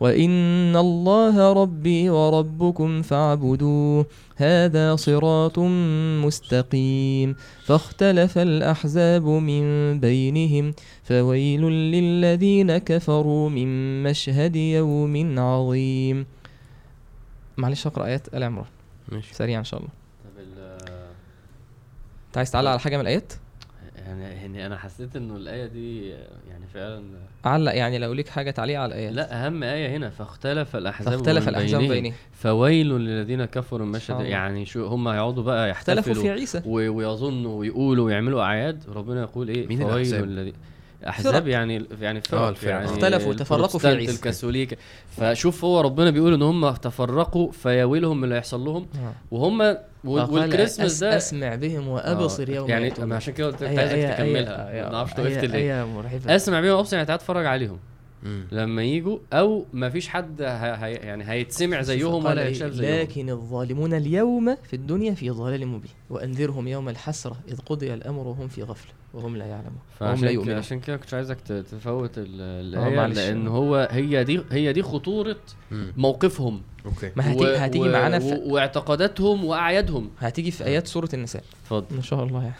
وإن الله ربي وربكم فاعبدوه. هذا صراط مستقيم. فاختلف الأحزاب من بينهم فويل للذين كفروا من مشهد يوم عظيم. معلش أقرأ آيات آل عمران. ماشي. سريع إن شاء الله. طب أنت عايز تعلق على حاجة من الآيات؟ يعني يعني أنا حسيت إنه الآية دي يعني فعلا علق يعني لو ليك حاجة تعليق على الايات لا أهم آية هنا فاختلف الأحزاب فاختلف الأحزاب بينهم. بينهم فويل للذين كفروا من سبحان مشهد الله. يعني شو هم هيقعدوا بقى اختلفوا في يحتفلوا عيسى ويظنوا ويقولوا ويعملوا أعياد ربنا يقول إيه مين فويل الأحزاب؟ للذين أحزاب فرق. يعني يعني فرق آه، الفرق. يعني اختلفوا وتفرقوا في عيسى. الكاثوليك فشوف هو ربنا بيقول إن هم تفرقوا فيويلهم من اللي هيحصل لهم آه. وهم وقال والكريسماس ده أسمع بهم وأبصر آه، يوم يعني. أنا عشان كده قلت لك عايزك تكملها ما أعرفش وقفت ليه أسمع بيهم وأبصر يعني تعال اتفرج عليهم مم. لما يجوا أو ما فيش حد ه... ه... يعني هيتسمع زيهم ولا إيه؟ يتشاف زيهم لكن الظالمون اليوم في الدنيا في ضلال مبين وأنذرهم يوم الحسرة إذ قضي الأمر وهم في غفلة وهم لا يعلمون وهم لا يؤمنون عشان كده كنت عايزك تفوت ال- الآية معلش. لأن هو هي دي هي دي خطورة مم. موقفهم أوكي ما هتيجي هتيجي معانا في و... واعتقاداتهم وأعيادهم هتيجي في آيات سورة النساء اتفضل ان شاء الله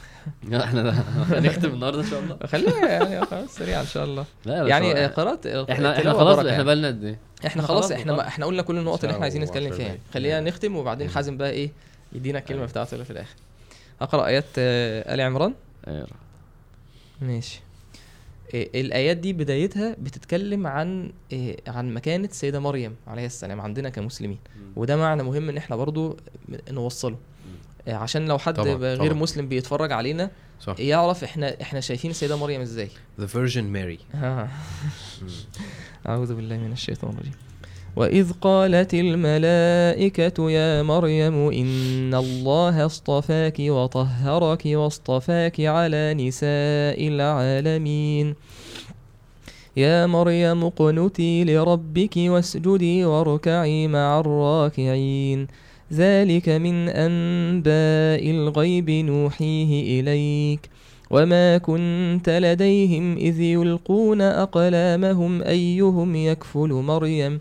يعني إحنا هنختم النهارده إن شاء الله خلينا يعني خلاص سريع إن شاء الله لا يعني آه، قرات إحنا إحنا التلاوة خلاص إحنا يعني. بقالنا قد إيه إحنا إحنا خلاص إحنا. إحنا قلنا كل النقط اللي إحنا عايزين نتكلم فيها يعني. خلينا مم. نختم وبعدين مم. حازم بقى إيه يدينا الكلمة. بتاعته اللي في الآخر هقرأ آيات آه، آل عمران آه، ماشي. إيه، الآيات دي بدايتها بتتكلم عن إيه، عن مكانة السيدة مريم عليه السلام عندنا كمسلمين. وده معنى مهم إن إحنا برضو نوصله. إيه، عشان لو حد طبعاً، غير طبعاً. مسلم بيتفرج علينا صح. يعرف إحنا إحنا شايفين السيدة مريم إزاي. The Virgin Mary. آه. أعوذ بالله من الشيطان الرجيم. وإذ قالت الملائكة يا مريم إن الله اصطفاك وطهرك واصطفاك على نساء العالمين. يا مريم اقنتي لربك واسجدي واركعي مع الراكعين. ذلك من أنباء الغيب نوحيه إليك. وما كنت لديهم إذ يلقون أقلامهم أيهم يكفل مريم؟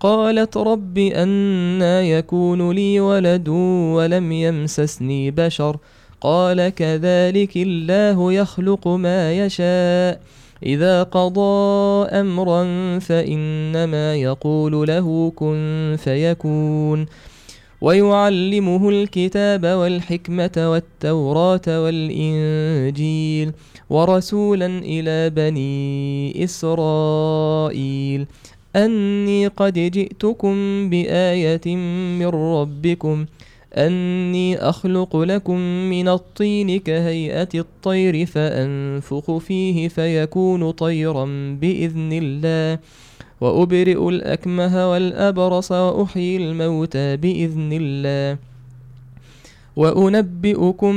قالت رب أنا يكون لي ولد ولم يمسسني بشر. قال كذلك الله يخلق ما يشاء. إذا قضى أمرا فإنما يقول له كن فيكون. ويعلمه الكتاب والحكمة والتوراة والإنجيل ورسولا إلى بني إسرائيل. أني قد جئتكم بآية من ربكم. أني أخلق لكم من الطين كهيئة الطير فأنفخ فيه فيكون طيرا بإذن الله. وأبرئ الأكمه والأبرص وأحيي الموتى بإذن الله. وأنبئكم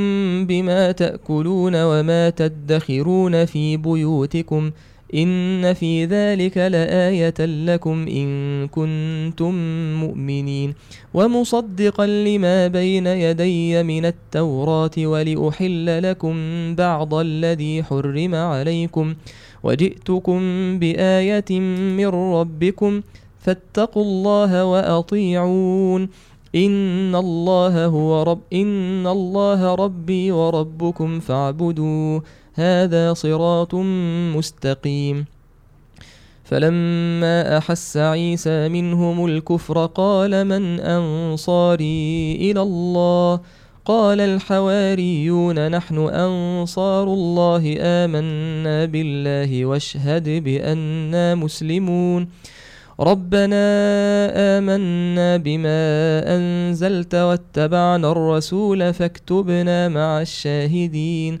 بما تأكلون وما تدخرون في بيوتكم. إن في ذلك لآية لكم إن كنتم مؤمنين ومصدقا لما بين يدي من التوراة ولأحل لكم بعض الذي حرم عليكم وجئتكم بآية من ربكم فاتقوا الله وأطيعون إن الله هو رب إن الله ربي وربكم فاعبدوه هذا صراط مستقيم. فلما أحس عيسى منهم الكفر قال من أنصاري إلى الله؟ قال الحواريون نحن أنصار الله آمنا بالله واشهد بأننا مسلمون. ربنا آمنا بما أنزلت واتبعنا الرسول فاكتبنا مع الشاهدين.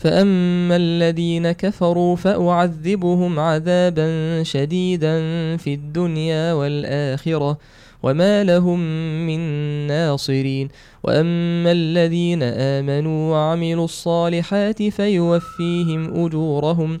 فأما الذين كفروا فأعذبهم عذابا شديدا في الدنيا والآخرة وما لهم من ناصرين. وأما الذين آمنوا وعملوا الصالحات فيوفيهم أجورهم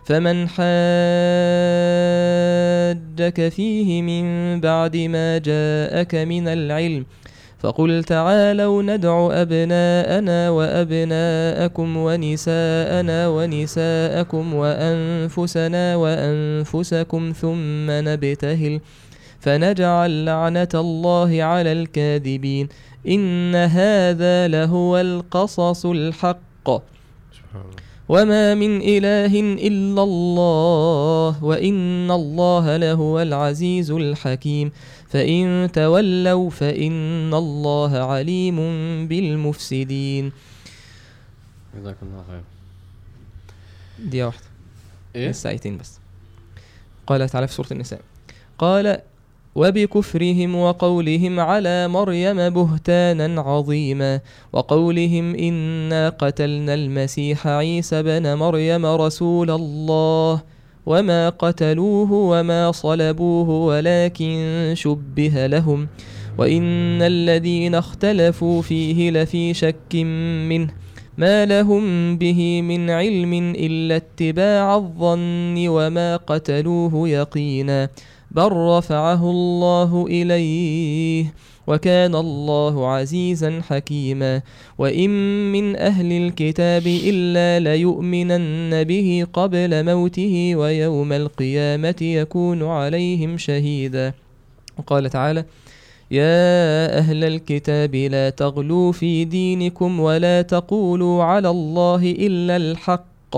فمن حاجك فيه من بعد ما جاءك من العلم فقل تعالوا ندع أبناءنا وأبناءكم ونساءنا ونساءكم وأنفسنا وأنفسكم ثم نبتهل فنجعل لعنة الله على الكاذبين إن هذا لهو القصص الحق سبحان الله. وما من إله إلا الله وإن الله لهو العزيز الحكيم فإن تولوا فإن الله عليم بالمفسدين. جزاك الله خير. دي واحدة. لسه آيتين بس. قال تعالى في سورة النساء. قال وبكفرهم وقولهم على مريم بهتانا عظيما وقولهم إنا قتلنا المسيح عيسى بن مريم رسول الله وما قتلوه وما صلبوه ولكن شبه لهم وإن الذين اختلفوا فيه لفي شك منه ما لهم به من علم إلا اتباع الظن وما قتلوه يقينا بل رفعه الله إليه وكان الله عزيزا حكيما وإن من أهل الكتاب إلا ليؤمنن به قبل موته ويوم القيامة يكون عليهم شهيدا. وقال تعالى يا أهل الكتاب لا تغلوا في دينكم ولا تقولوا على الله إلا الحق.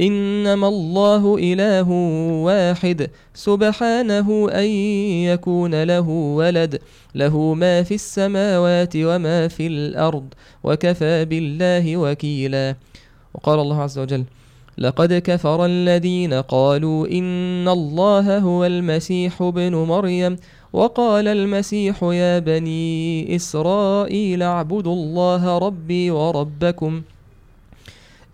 إنما الله إله واحد سبحانه أن يكون له ولد له ما في السماوات وما في الأرض وكفى بالله وكيلا. وقال الله عز وجل لقد كفر الذين قالوا إن الله هو المسيح ابن مريم وقال المسيح يا بني إسرائيل اعبدوا الله ربي وربكم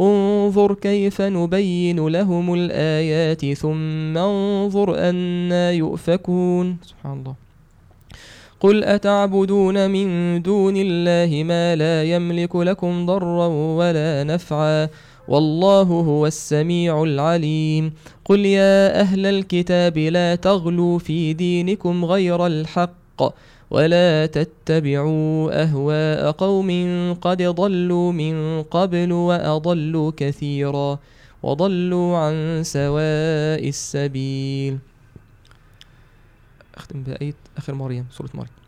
انظر كيف نبين لهم الآيات ثم انظر أنا يؤفكون. سبحان الله. قل أتعبدون من دون الله ما لا يملك لكم ضرا ولا نفعا والله هو السميع العليم. قل يا أهل الكتاب لا تغلوا في دينكم غير الحق. ولا تتبعوا أهواء قوم قد ضلوا من قبل وأضلوا كثيرا وضلوا عن سواء السبيل. أختم بآية آخر مريم سورة مريم.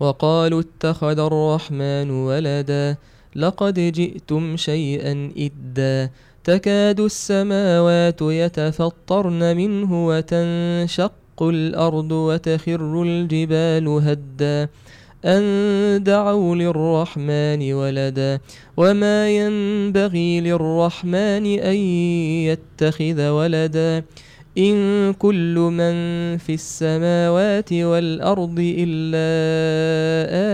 وقالوا اتخذ الرحمن ولدا لقد جئتم شيئا إدا تكاد السماوات يتفطرن منه وتنشق الأرض وتخر الجبال هدا أن دعوا للرحمن ولدا وما ينبغي للرحمن أن يتخذ ولدا إن كل من في السماوات والأرض إلا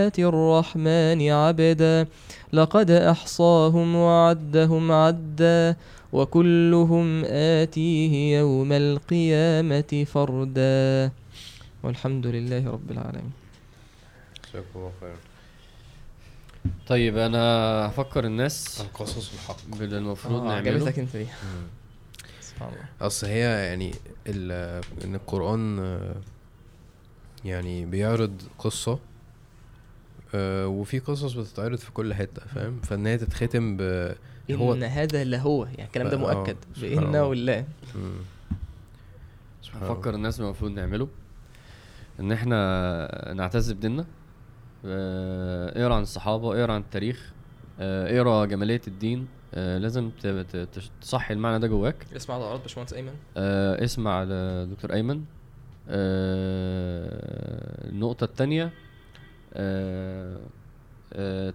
آتي الرحمن عبدا لقد أحصاهم وعدهم عدا وكلهم آتيه يوم القيامة فردا. والحمد لله رب العالمين. جزاكم الله خير طيب أنا هفكر الناس القصص الحق باللي المفروض آه، نعمله. عجبتك أنت دي سبحان الله. أصل هي يعني ال- إن القرآن آه، يعني بيعرض قصة آه، وفي قصص بتتعرض في كل حتة فاهم؟ فإن هي تتختم ب هو إن هذا لهو يعني الكلام ده آه، مؤكد بإن الله. والله. هفكر الناس المفروض نعمله. إن إحنا نعتز بديننا. آه، اقرأ عن الصحابة اقرأ عن التاريخ. آه، اقرأ جمالية الدين. آه، لازم ت- ت- تصحي المعنى ده جواك. اسمع دعوات باشمهندس أيمن. آه، اسمع لدكتور أيمن. آه النقطة الثانية آه آه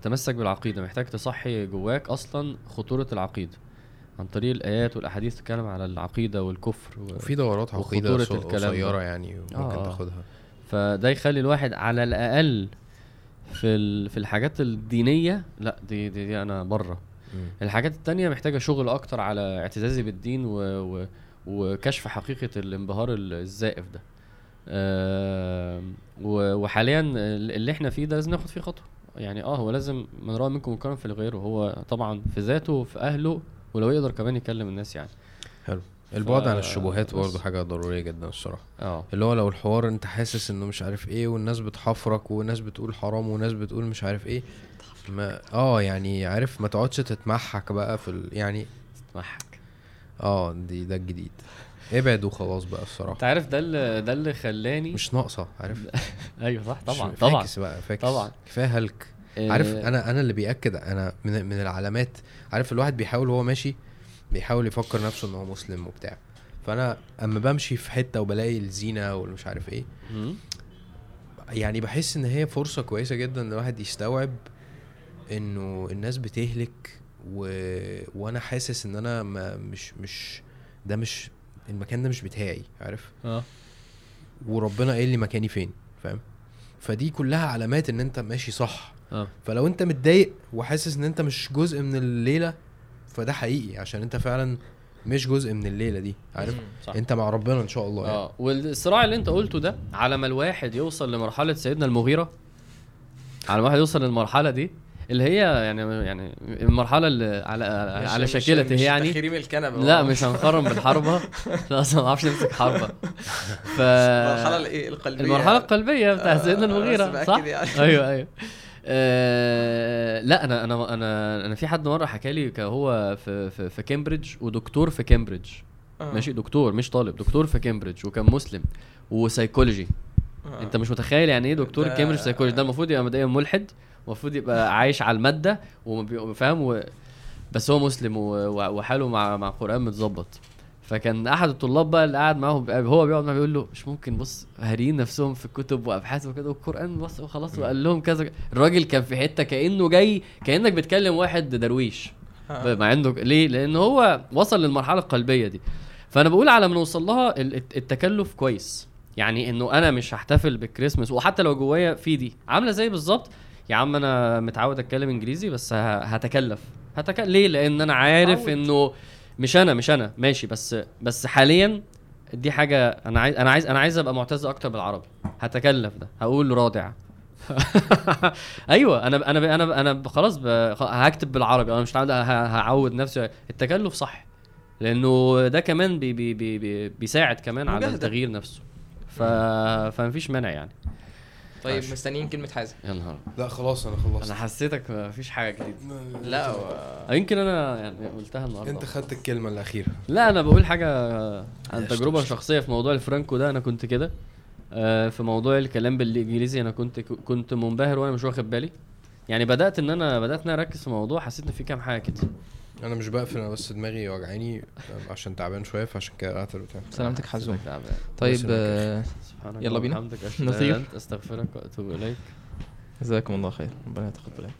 تمسك بالعقيدة محتاج تصحي جواك أصلا خطورة العقيدة عن طريق الآيات والأحاديث تتكلم على العقيدة والكفر و... وفي دورات عقيدة. قصيرة يعني ممكن آه. تاخدها فده يخلي الواحد على الأقل في ال... في الحاجات الدينية لا دي دي, دي أنا بره. الحاجات التانية محتاجة شغل أكتر على اعتزازي بالدين و... و... وكشف حقيقة الانبهار ال- الزائف ده آه و... وحاليا اللي إحنا فيه ده لازم ناخد فيه خطوة يعني آه هو لازم من رأى منكم منكرا في غيره. هو طبعا في ذاته وفي أهله ولو يقدر كمان يكلم الناس يعني. حلو. البعد عن ف- الشبهات بس. برضه حاجة ضرورية جدا الصراحة. آه. اللي هو لو الحوار أنت حاسس إنه مش عارف إيه والناس بتحفرك وناس بتقول حرام وناس بتقول مش عارف إيه ما آه يعني عارف ما تقعدش تتمحك بقى في ال... يعني تضحك آه دي ده الجديد. ابعد وخلاص بقى الصراحة. انت عارف ده اللي ده اللي خلاني مش ناقصة عارف؟ أيوه صح طبعا طبعا فاكس بقى فاكس. طبعا. كفاية هلك. عارف آه، أنا أنا اللي بيأكد أنا من من العلامات. عارف الواحد بيحاول وهو ماشي بيحاول يفكر نفسه إن هو مسلم وبتاع. فأنا أما بمشي في حتة وبلاقي الزينة والمش عارف إيه. يعني بحس إن هي فرصة كويسة جدا إن الواحد يستوعب إنه الناس بتهلك و... وأنا حاسس إن أنا ما مش مش ده مش المكان ده مش بتاعي عارف؟ آه. وربنا قايل لي مكاني فين فاهم؟ فدي كلها علامات إن أنت ماشي صح. آه. فلو أنت متضايق وحاسس إن أنت مش جزء من الليلة فده حقيقي عشان أنت فعلا مش جزء من الليلة دي عارف. صح. أنت مع ربنا إن شاء الله يعني. آه. والصراع اللي أنت قلته ده على ما الواحد يوصل لمرحلة سيدنا المغيرة على ما الواحد يوصل للمرحلة دي اللي هي يعني يعني المرحلة اللي على على مش- شاكلته مش يعني. تخريم الكنبة. لا مش هنقارن بالحربة. لا أصلا ما أعرفش نمسك حربة. ف المرحلة الإيه؟ القلبية. المرحلة القلبية بتاع آه، سيدنا المغيرة صح؟ يعني. أيوه أيوه. آه لا أنا أنا أنا أنا في حد مرة حكى لي هو في في, في كامبريدج ودكتور في كامبريدج. آه. ماشي؟ دكتور مش طالب دكتور في كامبريدج وكان مسلم وسايكولوجي. آه. أنت مش متخيل يعني إيه دكتور كامبريدج سايكولوجي ده المفروض يبقى مبدئيا ملحد. المفروض يبقى عايش على المادة وفاهم و... بس هو مسلم وحاله مع مع القران متظبط. فكان أحد الطلاب بقى اللي قاعد معاهم هو بيقعد معاه بيقول له مش ممكن بص هارين نفسهم في الكتب وأبحاث وكده والقرآن بص وخلاص وقال لهم كذا الراجل كان في حتة كأنه جاي كأنك بتكلم واحد درويش. مع عنده ليه؟ لأن هو وصل للمرحلة القلبية دي. فأنا بقول على ما نوصل لها ال- الت- التكلف كويس. يعني إنه أنا مش هحتفل بالكريسماس وحتى لو جوايا في دي. عاملة زي بالظبط يا عم أنا متعود أتكلم إنجليزي بس هتكلف. هتكلف ليه؟ لأن أنا عارف متعود. إنه مش أنا مش أنا. ماشي بس بس حاليا دي حاجة أنا عايز أنا عايز أنا عايز أبقى معتز أكتر بالعربي. هتكلف ده. هقول رادع. أيوه أنا أنا أنا أنا خلاص هكتب بالعربي. أنا مش هعود نفسي. التكلف صح لأنه ده كمان بي بي بي بي بيساعد كمان على مجاهدة. التغيير نفسه. ف فمفيش مانع يعني. طيب عاش. مستنيين كلمة حازم. يا نهار. لا خلاص أنا خلصت. أنا حسيتك مفيش حاجة جديدة. لا و... يمكن أنا يعني قلتها النهارده. أنت خدت الكلمة الأخيرة. لا أنا بقول حاجة عن تجربة. شخصية في موضوع الفرانكو ده. أنا كنت كده. آه، في موضوع الكلام بالإنجليزي أنا كنت كنت منبهر وأنا مش واخد بالي. يعني بدأت إن أنا بدأت إن أنا أركز في الموضوع حسيت إن في كام حاجة كده. أنا مش بقفل أنا بس دماغي وجعاني عشان تعبان شوية فعشان كده قعدت البتاع سلامتك حزوم. طيب يلا بينا. نطير. استغفرك وأتوب إليك. جزاكم الله خير. ربنا يتقبل.